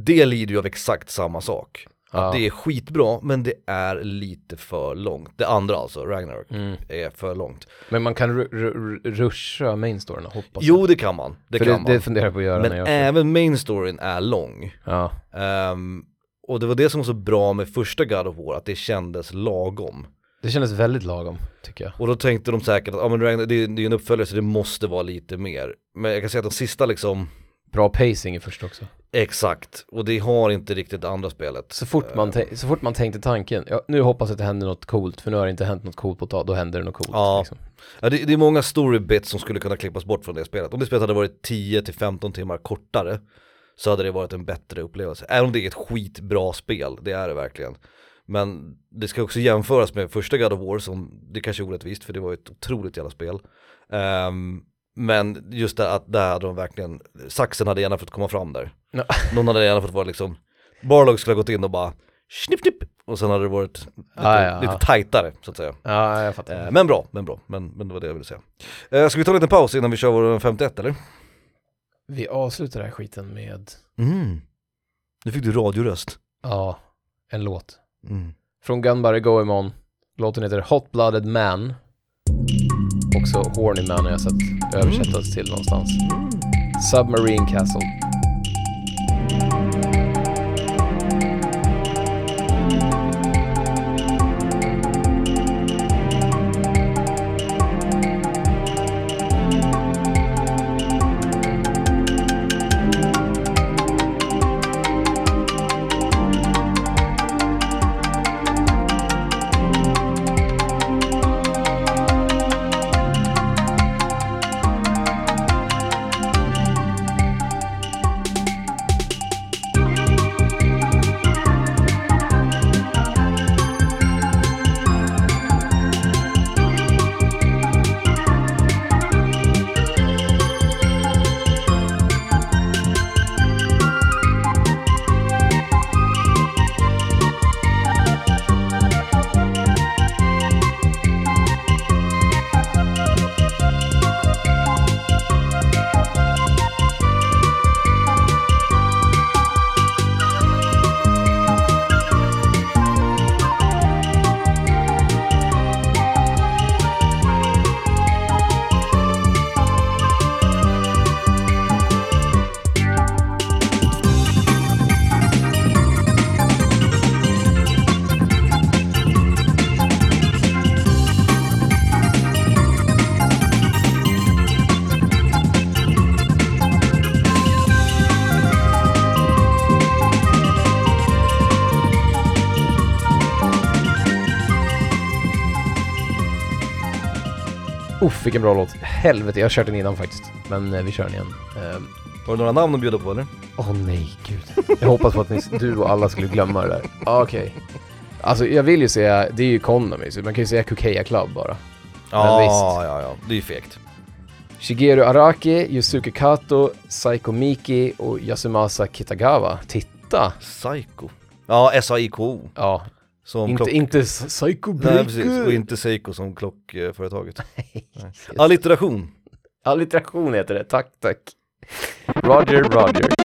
Speaker 1: det lider ju av exakt samma sak.
Speaker 2: Ja.
Speaker 1: Att det är skitbra, men det är lite för långt. Det andra alltså, Ragnarök,
Speaker 2: Mm.
Speaker 1: är för långt.
Speaker 2: Men man kan ru- ru- ruscha main storyn hoppas.
Speaker 1: Jo, det kan man. Det
Speaker 2: för
Speaker 1: kan
Speaker 2: det,
Speaker 1: man.
Speaker 2: det funderar jag på att göra
Speaker 1: men även main storyn är lång.
Speaker 2: Ja,
Speaker 1: Ehm, och det var det som var så bra med första God of War, att det kändes lagom.
Speaker 2: Det kändes väldigt lagom, tycker jag.
Speaker 1: Och då tänkte de säkert att, ja men det, är- det är en uppföljare så det måste vara lite mer. Men jag kan säga att de sista liksom,
Speaker 2: Bra pacing i första också.
Speaker 1: exakt, och det har inte riktigt det andra spelet.
Speaker 2: Så fort man, tän- så fort man tänkte tanken, ja, nu hoppas jag att det händer något coolt, för nu har det inte hänt något coolt på ett tag, då händer det något coolt.
Speaker 1: Ja.
Speaker 2: Liksom.
Speaker 1: Ja, det, det är många story bits som skulle kunna klippas bort från det spelet. Om det spelet hade varit 10-15 timmar kortare så hade det varit en bättre upplevelse. Även om det är ett skitbra spel, det är det verkligen. Men det ska också jämföras med första God of War som, det kanske är orättvist för det var ett otroligt jävla spel. Ehm, men just det att där hade de verkligen, saxen hade gärna fått komma fram där.
Speaker 2: Ja.
Speaker 1: Någon hade gärna fått vara liksom, Barlog skulle ha gått in och bara snipp snipp och sen hade det varit lite,
Speaker 2: Ah, ja,
Speaker 1: lite tajtare så att säga.
Speaker 2: Ja, jag fattar.
Speaker 1: Eh, Men bra, men bra, men, men det var det jag ville säga. Eh, ska vi ta en liten paus innan vi kör vår 51 eller?
Speaker 2: Vi avslutar den här skiten med,
Speaker 1: Mm. Nu fick du radioröst.
Speaker 2: ja, en låt.
Speaker 1: Mm.
Speaker 2: Från Gunbury Goemon. Låten heter Hot Blooded Man. Också Horny Man har jag sett översättas till någonstans. Submarine Castle. Uff, vilken bra låt. Helvete, jag har kört den innan faktiskt. Men eh, vi kör den igen. Ehm,
Speaker 1: Har du några namn att bjuda på eller?
Speaker 2: Åh nej, gud. Jag hoppas på att ni, du och alla skulle glömma det där. Ah, Okej. Alltså jag vill ju säga, det är ju Konami, så man kan ju säga Kukeya Club bara.
Speaker 1: Ja,
Speaker 2: visst.
Speaker 1: ja, ja, det är ju fegt.
Speaker 2: Shigeru Araki, Yusuke Kato, Saiko Miki och Yasumasa Kitagawa. Titta!
Speaker 1: Psycho. Ja, S-A-I-K-O.
Speaker 2: Ja,
Speaker 1: Som
Speaker 2: inte,
Speaker 1: klock...
Speaker 2: inte Psycho
Speaker 1: Nej precis, och inte Seiko som klockföretaget. Allitteration.
Speaker 2: Allitteration heter det, tack tack. Roger, Roger.